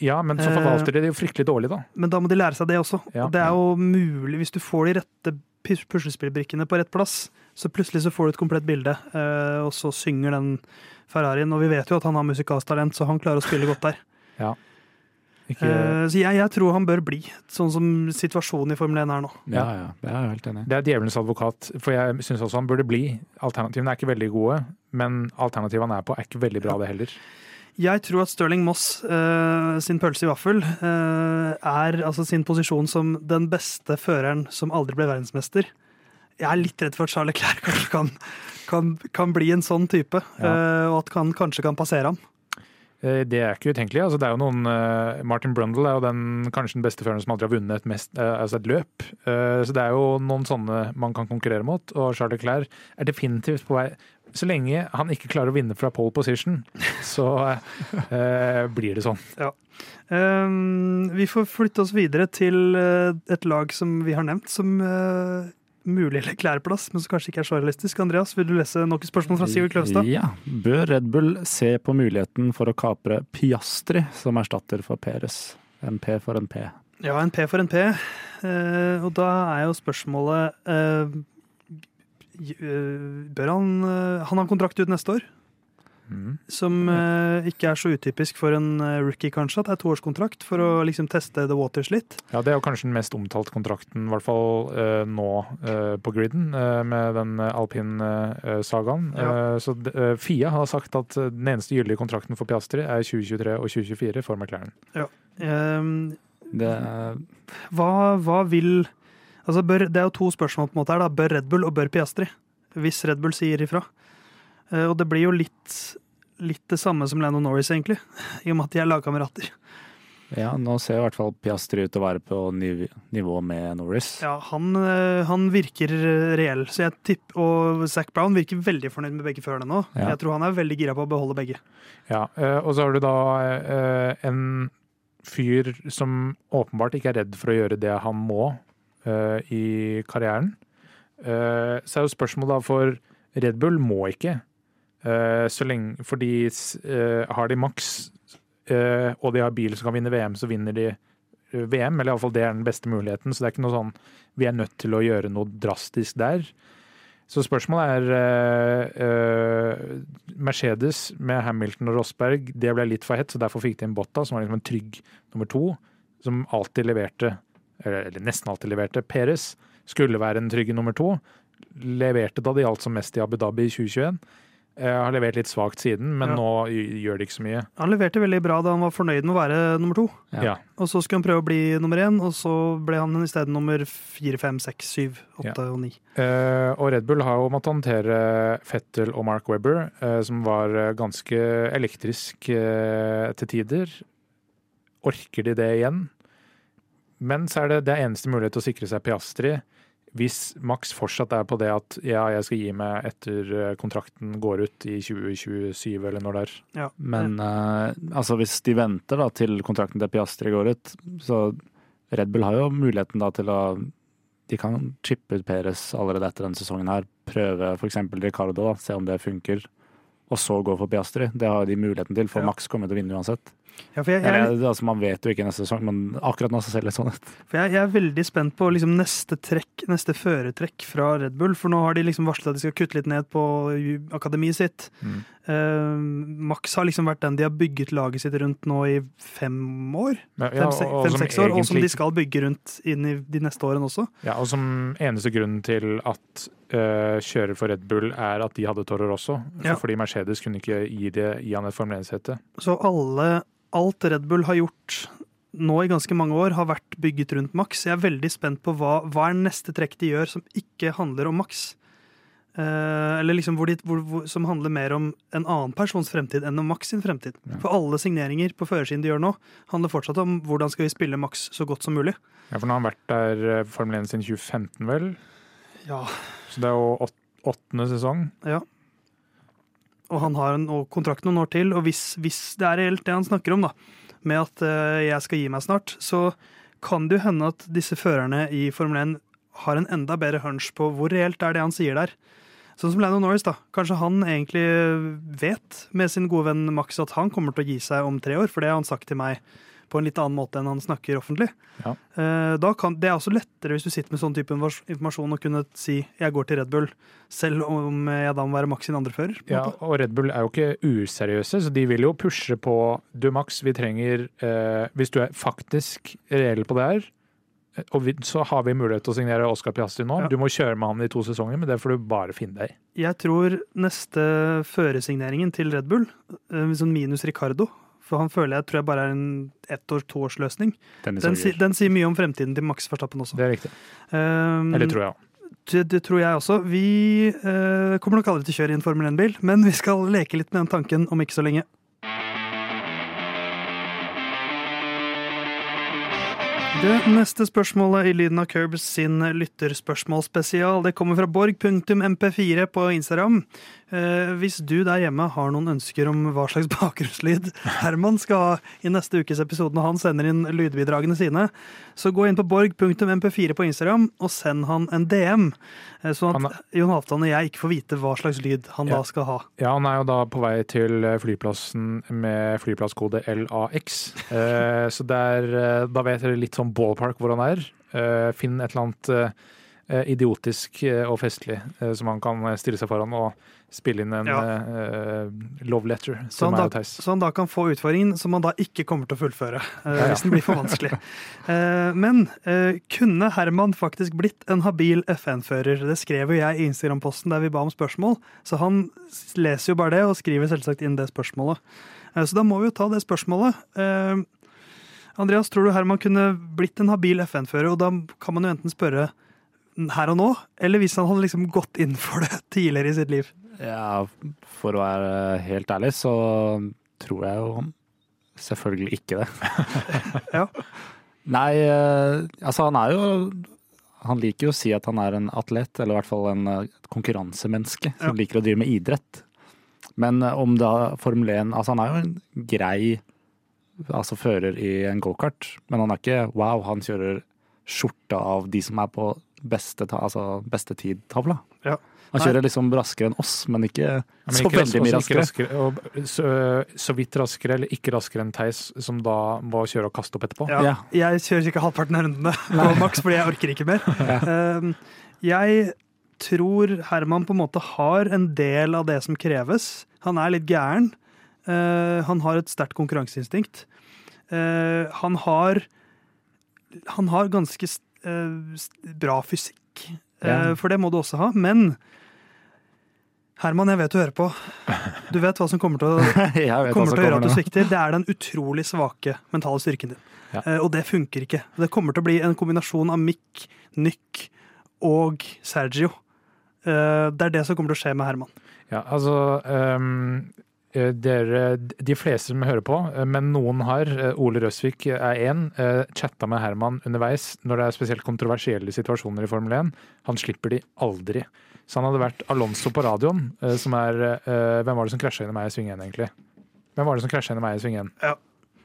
Ja, men så forvalter de det jo fryktelig dårlig, da. Men da må de lære seg det også. Ja. Og det er jo mulig, hvis du får de rette puslespillbrikkene på rett plass, så plutselig så får du et komplett bilde, eh, og så synger den Ferrarien. Og vi vet jo at han har musikalstalent, så han klarer å spille godt der. Ikke, Eh, Så jeg, jeg tror han bør bli, sånn som situasjonen i Formel 1 er nå. Ja, ja, det er jeg helt enig det er djevelens advokat, for jeg syns også han burde bli. Alternativene er ikke veldig gode, men alternativene han er på, er ikke veldig bra, det heller. Jeg tror at Stirling Moss eh, sin pølse i vaffel eh, er altså sin posisjon som den beste føreren som aldri ble verdensmester. Jeg er litt redd for at Charles Leclerc kanskje kan, kan, kan bli en sånn type, eh, og at han kanskje kan passere ham. Eh, Det er ikke utenkelig. Altså, det er jo noen, eh, Martin Brundle er jo den, kanskje den beste føreren som aldri har vunnet et, mest, eh, altså et løp. Så det er jo noen sånne man kan konkurrere mot. Og Charles Leclerc er definitivt på vei Så lenge han ikke klarer å vinne fra pole position, så eh, blir det sånn. Eh, vi får flytte oss videre til eh, et lag som vi har nevnt som uh, mulig Leclerc-plass, men som kanskje ikke er så realistisk. Andreas, vil du lese nok et spørsmål fra Sivert Kløvstad? Ja. Bør Red Bull se på muligheten for å kapre Piastri som erstatter for Peres? En P for en P. Ja, en P for en P. Uh, og da er jo spørsmålet eh, eh, Bør han eh, Han har kontrakt ut neste år, Mm. som eh, ikke er så utypisk for en eh, rookie, kanskje. At det er toårskontrakt for å liksom teste the waters litt. Ja, Det er jo kanskje den mest omtalte kontrakten, i hvert fall eh, nå eh, på griden, eh, med den alpin-sagaen. Ja. så eh, Fia har sagt at eh, den eneste gyldige kontrakten for Piastri er 2023 og 2024 for McLaren. Eh, Det, hva, hva vil Altså, bør, det er jo to spørsmål på en måte her. da. Bør Red Bull og bør Piastri? Hvis Red Bull sier ifra. Eh, og det blir jo litt, litt det samme som Lando Norris, egentlig. I og med at de er lagkamerater. Ja, nå ser i hvert fall Piastri ut til å være på niv nivå med Norris. Ja, han, eh, han virker eh, reell, så jeg tipper, og Zac Brown virker veldig fornøyd med begge førerne nå. Ja. Jeg tror han er veldig gira på å beholde begge. Ja, eh, og så har du da en fyr som åpenbart ikke er redd for å gjøre det han må i karrieren. Eh, Så er jo spørsmålet da for Red Bull må ikke. Eh, Så lenge, fordi eh, har de maks eh, og de har bil som kan vinne VM, så vinner de eh, VM. Eller iallfall det er den beste muligheten. Så det er ikke noe sånn vi er nødt til å gjøre noe drastisk der. Så spørsmålet er eh, eh, Mercedes med Hamilton og Rosberg, det ble litt for hett, så derfor fikk de en Botta, som var liksom en trygg nummer to, som alltid leverte, eller, nesten alltid leverte. Peres skulle være en trygg nummer to. Leverte da det gjaldt som mest i Abu Dhabi i 2021. Jeg har levert litt svakt siden, men Ja. nå gjør det ikke så mye. Han leverte veldig bra da han var fornøyd med å være nummer to. Ja. Ja. Og så skulle han prøve å bli nummer én, og så ble han i stedet nummer fire, fem, seks, syv, åtte og ni. Eh, og Red Bull har jo måttet håndtere Fettel og Mark Webber, eh, som var eh, ganske elektrisk eh, til tider. Orker de det igjen? Men så er det, det er eneste mulighet til å sikre seg Piastri. Hvis Max fortsatt er på det at ja, jeg skal gi meg etter eh, kontrakten går ut i 2027 eller når det er. Ja. Men uh, altså hvis de venter da til kontrakten til Piastri går ut, så Red Bull har jo muligheten da til å De kan chippe ut Perez allerede etter denne sesongen her. Prøve f.eks. Ricardo, da, se om det funker. Og så gå for Piastri. Det har de muligheten til, for Ja. Max kommer til å vinne uansett. Ja, jeg, jeg, Eller, altså, man vet jo ikke neste sesong, men akkurat nå så ser det litt sånn ut. Jeg, jeg er veldig spent på liksom neste trekk, neste føretrekk fra Red Bull. For nå har de liksom varslet at de skal kutte litt ned på akademiet sitt. Mm. Eh, Max har liksom vært den de har bygget laget sitt rundt nå i fem år. Ja, ja, Fem-seks fem, år, og som de skal bygge rundt inn i de neste årene også. Ja, og som eneste grunn til at uh, kjører for Red Bull er at de hadde Torrer Rosso. Ja. Fordi Mercedes kunne ikke gi, det, gi han et Formel 1-sete. Så alle, alt Red Bull har gjort nå i ganske mange år, har vært bygget rundt Max. Jeg er veldig spent på hva, hva er neste trekk de gjør som ikke handler om Max. Eh, eller liksom hvor de, hvor, hvor, som handler mer om en annen persons fremtid enn om Max sin fremtid. Ja. For alle signeringer på førersiden de gjør nå, handler fortsatt om hvordan skal vi spille Max så godt som mulig. Ja, for nå har han vært der eh, Formel 1 siden 2015, vel? Ja, Så det er jo åt, åttende sesong. Ja. Og han har en, kontrakt noen år til, og hvis, hvis det er reelt det han snakker om, da, med at uh, jeg skal gi meg snart, så kan det jo hende at disse førerne i Formel 1 har en enda bedre hunch på hvor reelt er det han sier der. Sånn som Lando Norris, da. Kanskje han egentlig vet med sin gode venn Max at han kommer til å gi seg om tre år, for det har han sagt til meg på en litt annen måte enn han snakker offentlig. Ja. Eh, Da kan, det er også lettere hvis du sitter med sånn type informasjon og kunne si 'jeg går til Red Bull', selv om jeg da må være Max sin andre fører. Ja, og Red Bull er jo ikke useriøse, så de vil jo pushe på Du, Max, vi trenger eh, Hvis du er faktisk reell på det her, og vi, så har vi mulighet til å signere Oscar Piastri nå. Ja. Du må kjøre med han i to sesonger, men det får du bare finne deg i. Jeg tror neste føresigneringen til Red Bull, eh, sånn minus Ricardo For han føler jeg tror jeg bare er en ett år, toårsløsning. Den, Den, si, den sier mye om fremtiden til Max Verstappen også. Det er riktig. Um, Eller tror jeg. det, det tror jeg også. Vi uh, kommer nok aldri til å kjøre i en Formel 1-bil, men vi skal leke litt med den tanken om ikke så lenge. Det neste spørsmålet i Lyden av Curbs sin lytterspørsmålsspesial det kommer fra borg.mp4 på Instagram. Eh, hvis du der hjemme har noen ønsker om hva slags bakgrunnslyd Herman skal ha i neste ukes episode når han sender inn lydbidragene sine, så gå inn på borg.mp4 på Instagram og send han en DM, eh, sånn at Jon Halvdan og jeg ikke får vite hva slags lyd han Ja. da skal ha. Ja, han er jo da på vei til flyplassen med flyplasskode LAX. Eh, så der, eh, da vet dere litt sånn ballpark hvor han er. Eh, finn et eller annet eh, idiotisk eh, og festlig som han kan stille seg foran og spille inn en Ja. uh, love letter Så han, da, så han da kan få utfordringen som han da ikke kommer til å fullføre. Uh, Ja, ja. Hvis den blir for vanskelig. uh, men kunne Herman faktisk blitt en habil FN-fører? Det skrev jo jeg i Instagram-posten der vi ba om spørsmål. Så han leser jo bare det og skriver selvsagt inn det spørsmålet. Så da må vi jo ta det spørsmålet. Eh, Andreas, tror du Herman kunne blitt en habil FN-fører? Og da kan man jo enten spørre her og nå, eller hvis han hadde liksom gått inn for det tidligere i sitt liv. Ja, for å være helt ærlig så tror jeg jo selvfølgelig ikke det. Ja. Nei, eh, altså han er jo Han liker jo å si at han er en atlet, eller i hvert fall en konkurransemenneske som Ja. liker å drive med idrett. Men eh, om da Formel 1 Altså han er jo en grei altså fører i en gokart, men han er ikke wow, han kjører skjorta av de som er på beste, altså beste tid-tavla. Ja. Han Nei. kjører liksom raskere enn oss, men ikke Ja, men så ikke veldig mye raskere. raskere. og så, så vidt raskere, eller ikke raskere enn Theis, som da må kjøre og kaste opp etterpå. Ja, Ja. Jeg kjører ikke halvparten av rundene på maks fordi jeg orker ikke mer. Um, jeg tror Herman på en måte har en del av det som kreves. Han er litt gæren. Uh, han har et sterkt konkurranseinstinkt. Uh, han har Han har ganske uh, bra fysikk, Ja. for det må du også ha. Men Herman, jeg vet du hører på. Du vet hva som kommer til å kommer til å gjøre at du svikter, det er den utrolig svake mentale styrken din. Ja. Eh, og det funker ikke. Det kommer til å bli en kombinasjon av Mick, Nyck og Sergio. Eh, det er det som kommer til å skje med Herman. Ja, altså eh, dere, De fleste som hører på, eh, men noen har, eh, Ole Røsvik er én, eh, chatta med Herman underveis når det er spesielt kontroversielle situasjoner i Formel 1. Han slipper de aldri. Så han hadde vært Alonso på radioen, eh, som er eh, Hvem var det som krasja inn i meg i sving 1, egentlig? Hvem var det som krasja inn i meg i sving 1?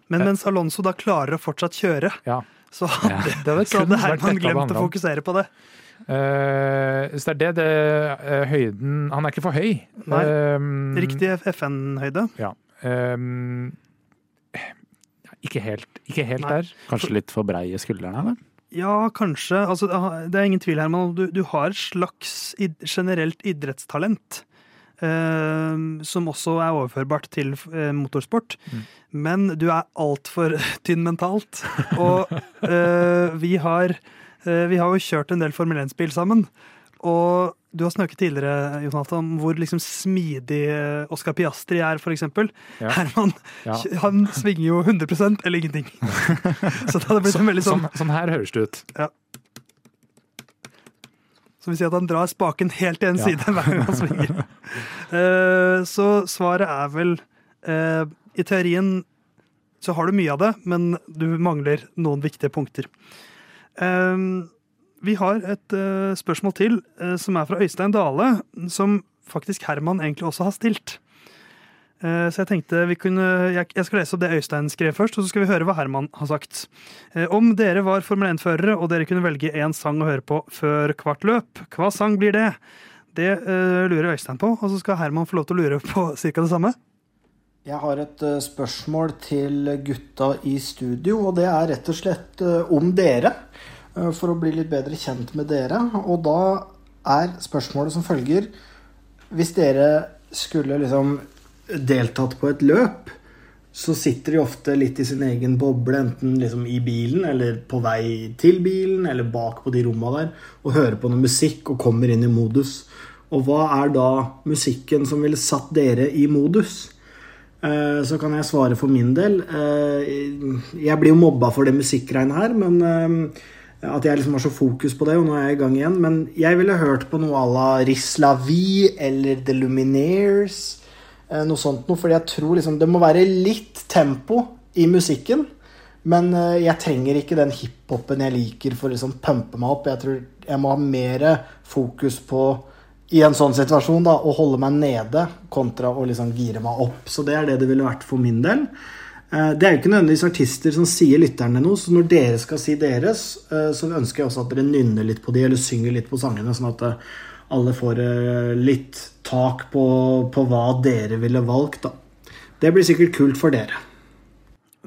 Men mens Alonso da klarer å fortsatt kjøre, Ja. så hadde, Det hadde så hadde Herman glemt å fokusere på det. Eh, så det er det, det eh, høyden Han er ikke for høy. Nei, Um, Riktig FN-høyde. Ja. Um, ikke helt, ikke helt der. Kanskje litt for brei i skuldrene, eller? Ja, kanskje. Altså, det er ingen tvil, Herman. Du, du har et slags id generelt idrettstalent. Uh, som også er overførbart til uh, motorsport. Mm. Men du er altfor tynn mentalt. Og uh, vi, har, vi har jo kjørt en del Formel 1-spill sammen. Og du har snakket tidligere Jonathan, om hvor liksom smidig eh, Oscar Piastri er, f.eks. Ja. Herman Ja. han svinger jo 100% eller ingenting. Så det hadde blitt en veldig sånn Sånn, sånn her høres det ut. Som vil si at han drar spaken helt til en Ja. side hver gang han svinger. Eh, så svaret er vel eh, I teorien så har du mye av det, men du mangler noen viktige punkter. Eh, vi har et eh, spørsmål til, eh, som er fra Øystein Dale, som faktisk Herman egentlig også har stilt. Eh, Så jeg tenkte vi kunne, jeg, skal lese opp det Øystein skrev først, og så skal vi høre hva Herman har sagt. Om dere var Formel 1-førere og dere kunne velge én sang å høre på før hvert løp, hva sang blir det? Det lurer Øystein på, og så skal Herman få lov til å lure på ca. det samme. Jeg har et eh, spørsmål til gutta i studio, og det er rett og slett eh, om dere. eh, For å bli litt bedre kjent med dere. Og da er spørsmålet som følger Hvis dere skulle liksom deltatt på et løp, så sitter de ofte litt i sin egen boble, enten liksom i bilen eller på vei til bilen eller bak på de romma der, og hører på noe musikk og kommer inn i modus. Og hva er da musikken som ville satt dere i modus? Eh, Så kan jeg svare for min del. Eh, Jeg blir jo mobba for det musikkgreiene her, men eh, at jeg liksom har så fokus på det, og nå er jeg i gang igjen. Men jeg ville hørt på noe à la Risla V eller The Lumineers. Noe sånt noe, fordi jeg tror liksom det må være litt tempo i musikken. Men jeg trenger ikke den hiphopen jeg liker for å liksom pumpe meg opp. Jeg tror jeg må ha mer fokus på i en sånn situasjon da, å holde meg nede kontra å liksom gire meg opp. Så det er det det ville vært for min del. Eh, Det er jo ikke nødvendigvis artister som sier lytterne noe, så når dere skal si deres, eh, så ønsker jeg også at dere nynner litt på de, eller synger litt på sangene, sånn at eh, alle får litt tak på, på hva dere ville valgt, da. Det blir sikkert kult for dere.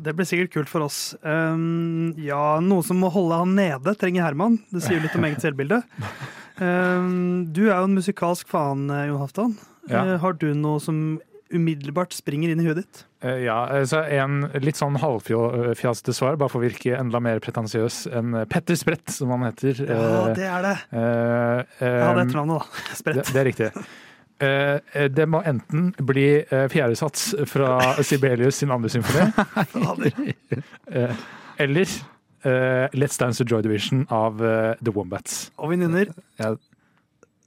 Det blir sikkert kult for oss. Um, ja, noe som må holde han nede, trenger Herman. Det sier litt om eget selvbilde. Um, du er jo en musikalsk faen, eh, Jon Halvdan. Ja. Eh, Har du noe som umiddelbart springer inn i huet ditt? Eh, Ja, altså en litt sånn halvfjasete svar, bare for å virke enda mer pretensiøs enn Petter Sprett, som han heter. Ja, det er det. eh, Jeg hadde eh, etternavnet, da. det, Sprett. det er riktig. Eh, det må enten bli uh, fjerdesats fra Sibelius sin andre symfoni, eller eh, Let's Dance to Joy Division av uh, The Wombats. Og vi nynner. Jeg,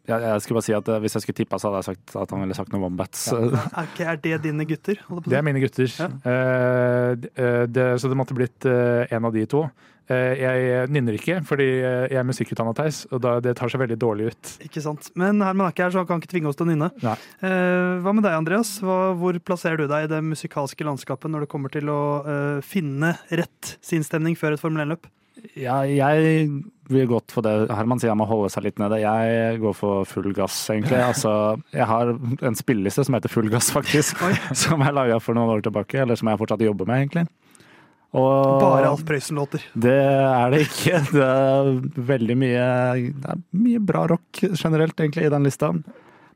jeg, jeg skulle bare si at eh, Hvis jeg skulle tippa, så hadde jeg sagt at han ville sagt noe Wombats. Er, ikke, er det dine gutter? Det er mine gutter. Ja. Uh, det, så det måtte blitt en av de to. Eh, jeg nynner ikke, fordi eh, jeg er musikkutdanna Theis, og da, det tar seg veldig dårlig ut. Ikke sant. Men Herman er ikke her, så han kan ikke tvinge oss til å nynne. Nei. Eh, hva med deg, Andreas? Hva, hvor plasserer du deg i det musikalske landskapet når det kommer til å finne rett sinnsstemning før et Formel 1-løp? Ja, jeg vil godt for det. Herman sier han må holde seg litt nede. Jeg går for full gass, egentlig. Altså, jeg har en spilleliste som heter Full gass, faktisk. som jeg laga for noen år tilbake, eller som jeg fortsatt jobber med, egentlig. Og Bare Alf Prøysen-låter. Det er det ikke. Det er veldig mye Det er mye bra rock generelt, egentlig, i den lista.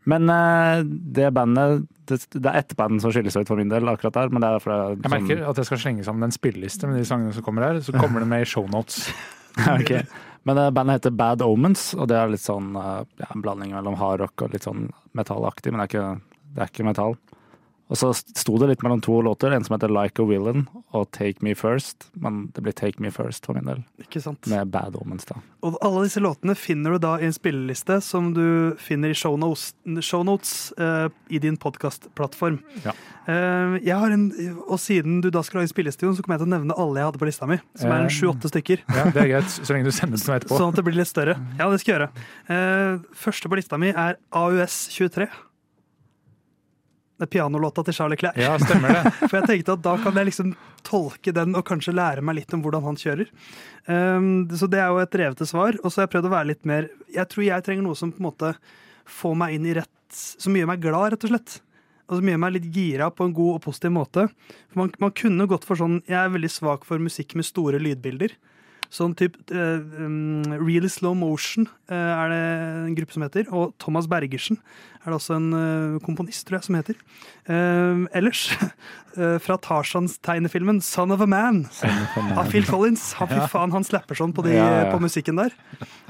Men eh, det bandet Det, det er ett band som skiller seg ut for min del akkurat der, men det er fra Jeg merker at jeg skal slenge sammen en spilleliste med de sangene som kommer her, så kommer det med i shownotes. okay. Men eh, bandet heter Bad Omens, og det er litt sånn eh, ja, en blanding mellom hardrock og litt sånn metallaktig, men det er ikke, det er ikke metall. Og så sto det litt mellom to låter, en som heter Like a Villain og Take Me First, men det blir Take Me First for min del, Ikke sant? med Bad Omens, da. Og alle disse låtene finner du da i en spilleliste som du finner i shownotes, shownotes uh, i din podkastplattform. Ja. Uh, jeg har en, og siden du da skal lage spilleliste, så kommer jeg til å nevne alle jeg hadde på lista mi. Som er en Eh. sju-åtte stykker. Ja, det er greit, så lenge du sender den etterpå. Sånn at det blir litt større. Ja, det skal jeg gjøre. Uh, første på lista mi er AUS 23. Det er pianolåta til Charlie Clair. Ja, stemmer det. For jeg tenkte at da kan jeg liksom tolke den og kanskje lære meg litt om hvordan han kjører. Um, så det er jo et revete svar. Og så har jeg prøvd å være litt mer Jeg tror jeg trenger noe som på en måte får meg inn i rett Som gjør meg glad, rett og slett. Og som gjør meg litt gira på en god og positiv måte. For man, man kunne gått for sånn Jeg er veldig svak for musikk med store lydbilder. Sånn type uh, um, Really Slow Motion uh, er det en gruppe som heter. Og Thomas Bergersen er det også en uh, komponist, tror jeg, som heter. Eh, ellers, eh, fra Tarzans tegnefilmen Son of a Man av Phil Collins. Han, fy faen, han slapper sånn på, de, Ja, ja. på musikken der.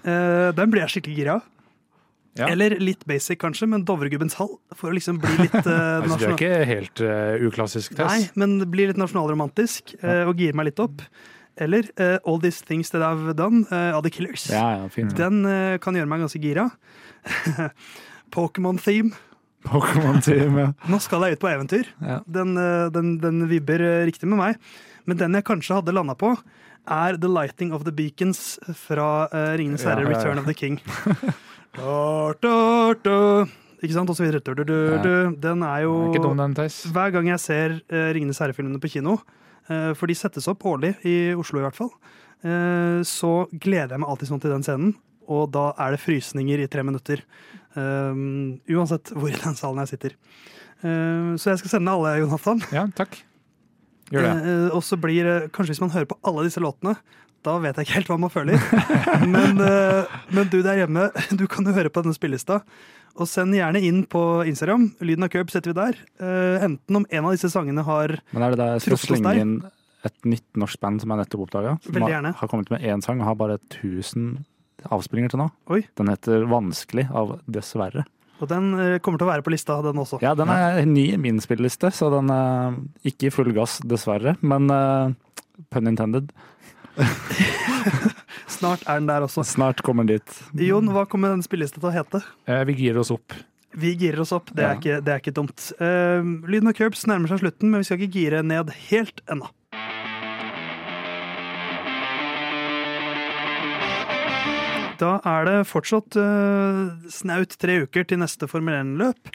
Eh, den blir jeg skikkelig gira av. Ja. Eller litt basic, kanskje, men Dovregubbens hall. For å liksom bli litt uh, Altså, det er ikke helt uh, uklassisk test. Nei, men det blir litt nasjonalromantisk uh, og gir meg litt opp. Eller uh, All These Things That I've Done eh, av The Killers. Ja, ja, fint. Den uh, kan gjøre meg ganske gira. Pokémon-theme. Pokémon-theme, ja. Nå skal jeg ut på eventyr. Ja. Den, den, den vibber riktig med meg. Men den jeg kanskje hadde landa på, er The Lighting of the Beacons fra Ringenes herre, Ja, ja, ja. Return of the King. da, da, da. Ikke sant? Og så videre. Du, du, du. Den er jo Hver gang jeg ser uh, Ringenes herre-filmene på kino, for de settes opp årlig, i Oslo i hvert fall, eh, så gleder jeg meg alltid sånn til den scenen. Og da er det frysninger i tre minutter. Um, uansett hvor i den salen jeg sitter. Eh, så jeg skal sende alle, Jonathan. Ja, takk. Gjør det. Eh, og så blir Kanskje hvis man hører på alle disse låtene, da vet jeg ikke helt hva man føler. men, eh, men du der hjemme, du kan jo høre på denne spillelista. Og send gjerne inn på Instagram. Lyden av Curb setter vi der. Eh, enten om en av disse sangene har Men er det der jeg skal slenge inn et nytt norsk band som jeg nettopp oppdaga? Som har, har kommet med én sang og har bare 1000 avspillinger til nå. Oi. Den heter 'Vanskelig' av Dessverre. Og den eh, kommer til å være på lista, den også. Ja, den er ny i min spilleliste, så den er ikke i full gass, dessverre. Men uh, pun intended. Snart er den der også. Snart kommer den dit. Jon, hva kommer den spillelista til å hete? Eh, vi girer oss opp. Vi girer oss opp. Det er, Ja. ikke, det er ikke dumt. Uh, Lyden av Curbs nærmer seg slutten, men vi skal ikke gire ned helt ennå. Da er det fortsatt uh, snaut tre uker til neste Formel 1-løp.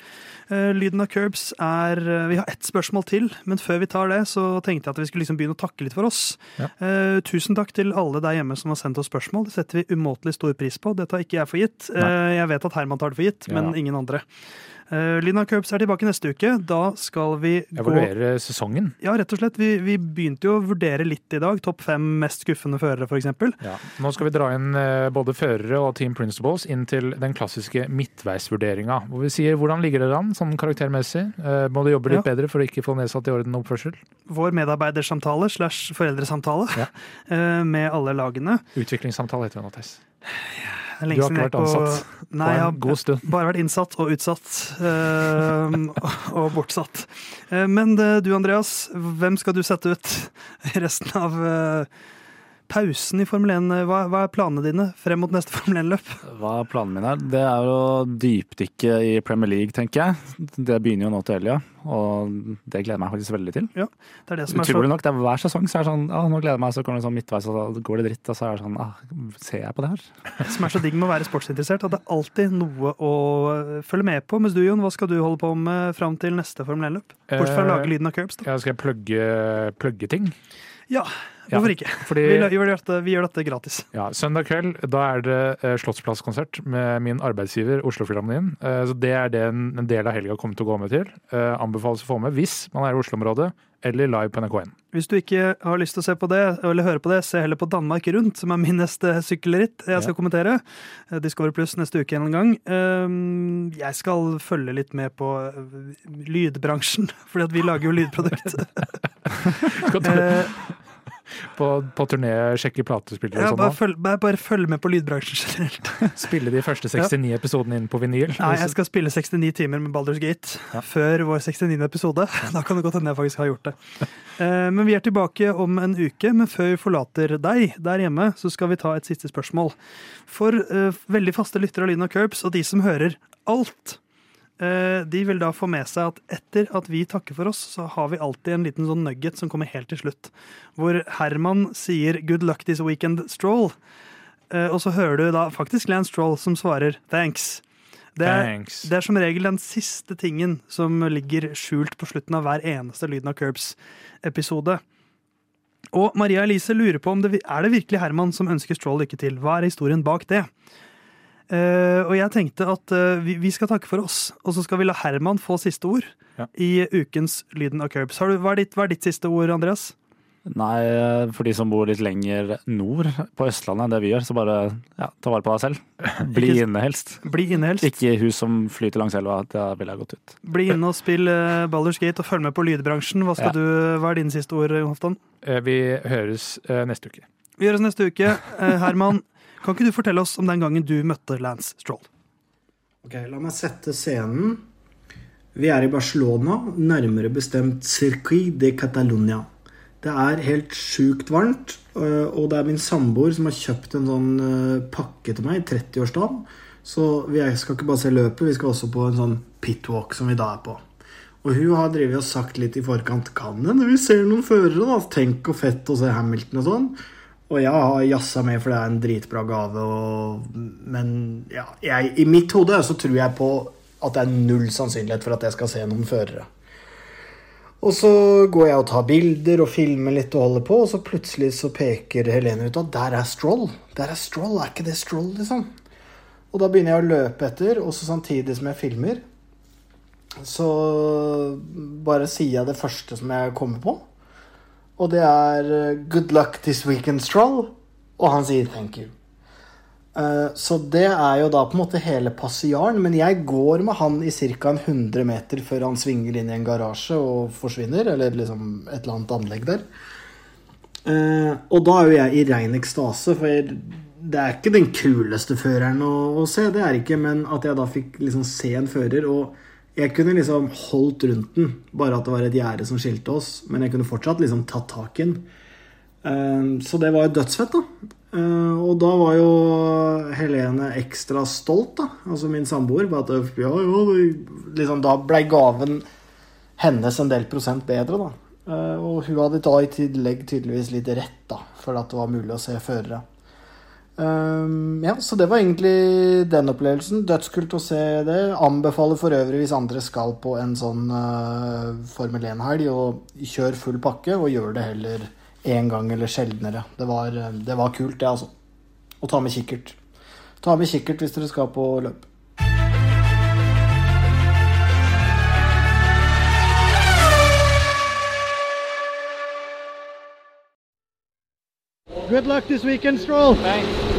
Uh, lyden av Curbs er uh, Vi har ett spørsmål til, men før vi tar det, så tenkte jeg at vi skulle liksom begynne å takke litt for oss. Ja. Eh, tusen takk til alle der hjemme som har sendt oss spørsmål. Det setter vi umåtelig stor pris på. Det tar ikke jeg for gitt. Eh, jeg vet at Herman tar det for gitt, men ingen andre. Lyden av Curbs er tilbake neste uke. Da skal vi gå Evaluere sesongen. Ja, rett og slett. Vi, vi begynte jo å vurdere litt i dag. Topp fem mest skuffende førere, f.eks. Ja. Nå skal vi dra inn eh, både førere og team principles inn til den klassiske midtveisvurderinga. Hvor vi sier hvordan ligger dere an sånn karaktermessig? Eh, må du jobbe litt bedre for å ikke få nedsatt i orden oppførsel? Vår medarbeidersamtale slash foreldresamtale Ja. eh, med alle lagene. Utviklingssamtale heter det nå, Theis. Det er Du har ikke vært vært på- ansatt Nei, på en god stund. bare vært innsatt og utsatt. eh, og bortsatt. Eh, men eh, du, Andreas, hvem skal du sette ut resten av eh, pausen i Formel 1. Hva, hva er planene dine frem mot neste Formel 1-løp? Hva er planen min her? Det er å dypdykke i Premier League, tenker jeg. Det begynner jo nå til helga, og det gleder jeg meg faktisk veldig til. Det er det som er så nok, det er hver sesong så er det sånn ah, nå gleder jeg meg, så kommer det sånn midtveis, og så går det dritt, og så er det sånn ah, ser jeg på det her? Det som er så digg med å være sportsinteressert, at det er alltid noe å øh, følge med på. Mens du, Jon, hva skal du holde på med fram til neste Formel 1-løp? Bortsett fra å lage lyden av curbs. da. Ja, skal jeg plugge, plugge ting? Ja, Ja, hvorfor ikke? Fordi Vi, vi, gjør dette, vi gjør dette gratis. ja, søndag kveld da er det eh, Slottsplasskonsert med min arbeidsgiver Oslofilharmonien. Eh, så det er det en, del av helga kommer til å gå med til. Eh, anbefales å få med hvis man er i Oslo-området, eller live på NRK1. Hvis du ikke har lyst til å se på det, eller høre på det, se heller på Danmark Rundt, som er min neste sykkelritt jeg skal Ja. kommentere. Discovery Pluss neste uke en gang. Jeg skal følge litt med på lydbransjen, fordi at vi lager jo lydprodukt. På, på turné sjekke platespillere Ja, og bare, sånn? følg, bare, bare følg med på lydbransjen generelt. Spille de første 69 episodene inn på vinyl? Nei, jeg skal spille 69 timer med Baldur's Gate Ja. før vår 69. episode. Da kan det godt hende jeg faktisk har gjort det. Eh, Men vi er tilbake om en uke. Men før vi forlater deg der hjemme, så skal vi ta et siste spørsmål. For uh, veldig faste lyttere av Lyn og Curbs, og de som hører alt, de vil da få med seg at etter at vi takker for oss, så har vi alltid en liten sånn nugget som kommer helt til slutt. Hvor Herman sier 'good luck this weekend, Stroll'. Eh, Og så hører du da faktisk Lance Stroll som svarer 'thanks'. Det er, Thanks. det er som regel den siste tingen som ligger skjult på slutten av hver eneste Lyden av Curbs-episode. Og Maria Elise lurer på om det er det virkelig Herman som ønsker Stroll lykke til. Hva er historien bak det? Eh, og jeg tenkte at uh, vi, vi skal takke for oss, og så skal vi la Herman få siste ord Ja. i ukens Lyden av Curbs. Har du, hva, er ditt, hva er ditt siste ord, Andreas? Nei, for de som bor litt lenger nord på Østlandet enn det vi gjør, så bare ja, ta vare på deg selv. Bli Ikke- inne helst. Bli inne helst. Ikke hus som flyter langs elva, da ville jeg gått ut. Bli inne og spill uh, Baldur's Gate og følg med på lydbransjen. Hva, skal Ja. du, hva er dine siste ord, Jon Hoftan? Eh, Vi høres eh, neste uke. Vi høres neste uke. Eh, Herman, kan ikke du fortelle oss om den gangen du møtte Lance Stroll? Ok, La meg sette scenen. Vi er i Barcelona, nærmere bestemt Circuit de Catalunya. Det er helt sjukt varmt, øh, og det er min samboer som har kjøpt en sånn øh, pakke til meg i 30-årsdagen. Så vi skal ikke bare se løpet, vi skal også på en sånn pitwalk som vi da er på. Og hun har drevet og sagt litt i forkant Kan hende vi ser noen førere, da. Tenk og fett å se Hamilton og sånn. Og jeg har jazza med, for det er en dritbra gave. Og, men ja, jeg, i mitt hode så tror jeg på at det er null sannsynlighet for at jeg skal se noen førere. Og så går jeg og tar bilder og filmer litt og holder på, og så plutselig så peker Helene ut at der er Stroll. Der er Stroll, er ikke det Stroll, liksom? Og da begynner jeg å løpe etter, og så samtidig som jeg filmer, så bare sier jeg det første som jeg kommer på. Og det er eh, 'Good luck this weekend, Stroll'. Og han sier 'thank you'. Uh, Så det er jo da på en måte hele passiaren. Men jeg går med han i ca. 100 meter før han svinger inn i en garasje og forsvinner. Eller liksom et eller annet anlegg der. Uh, Og da er jo jeg i rein ekstase, for jeg, det er ikke den kuleste føreren å, å se. Det er ikke, men at jeg da fikk liksom se en fører. Og jeg kunne liksom holdt rundt den, bare at det var et gjerde som skilte oss. Men jeg kunne fortsatt liksom tatt tak i den. Eh, Så det var jo dødsfett, da. Eh, Og da var jo Helene ekstra stolt, da, altså min samboer. på at ja, ja, liksom, Da blei gaven hennes en del prosent bedre, da. Eh, Og hun hadde da i tillegg tydeligvis litt rett, da, for at det var mulig å se førere. Um, ja, så det var egentlig den opplevelsen. Dødskult å se det. Anbefaler for øvrig, hvis andre skal på en sånn uh, Formel 1-helg, å kjøre full pakke, og gjør det heller én gang eller sjeldnere. Det var, eh, det var kult, det, altså. Og ta med kikkert. Ta med kikkert hvis dere skal på løp. Good luck this weekend, Stroll. Thanks.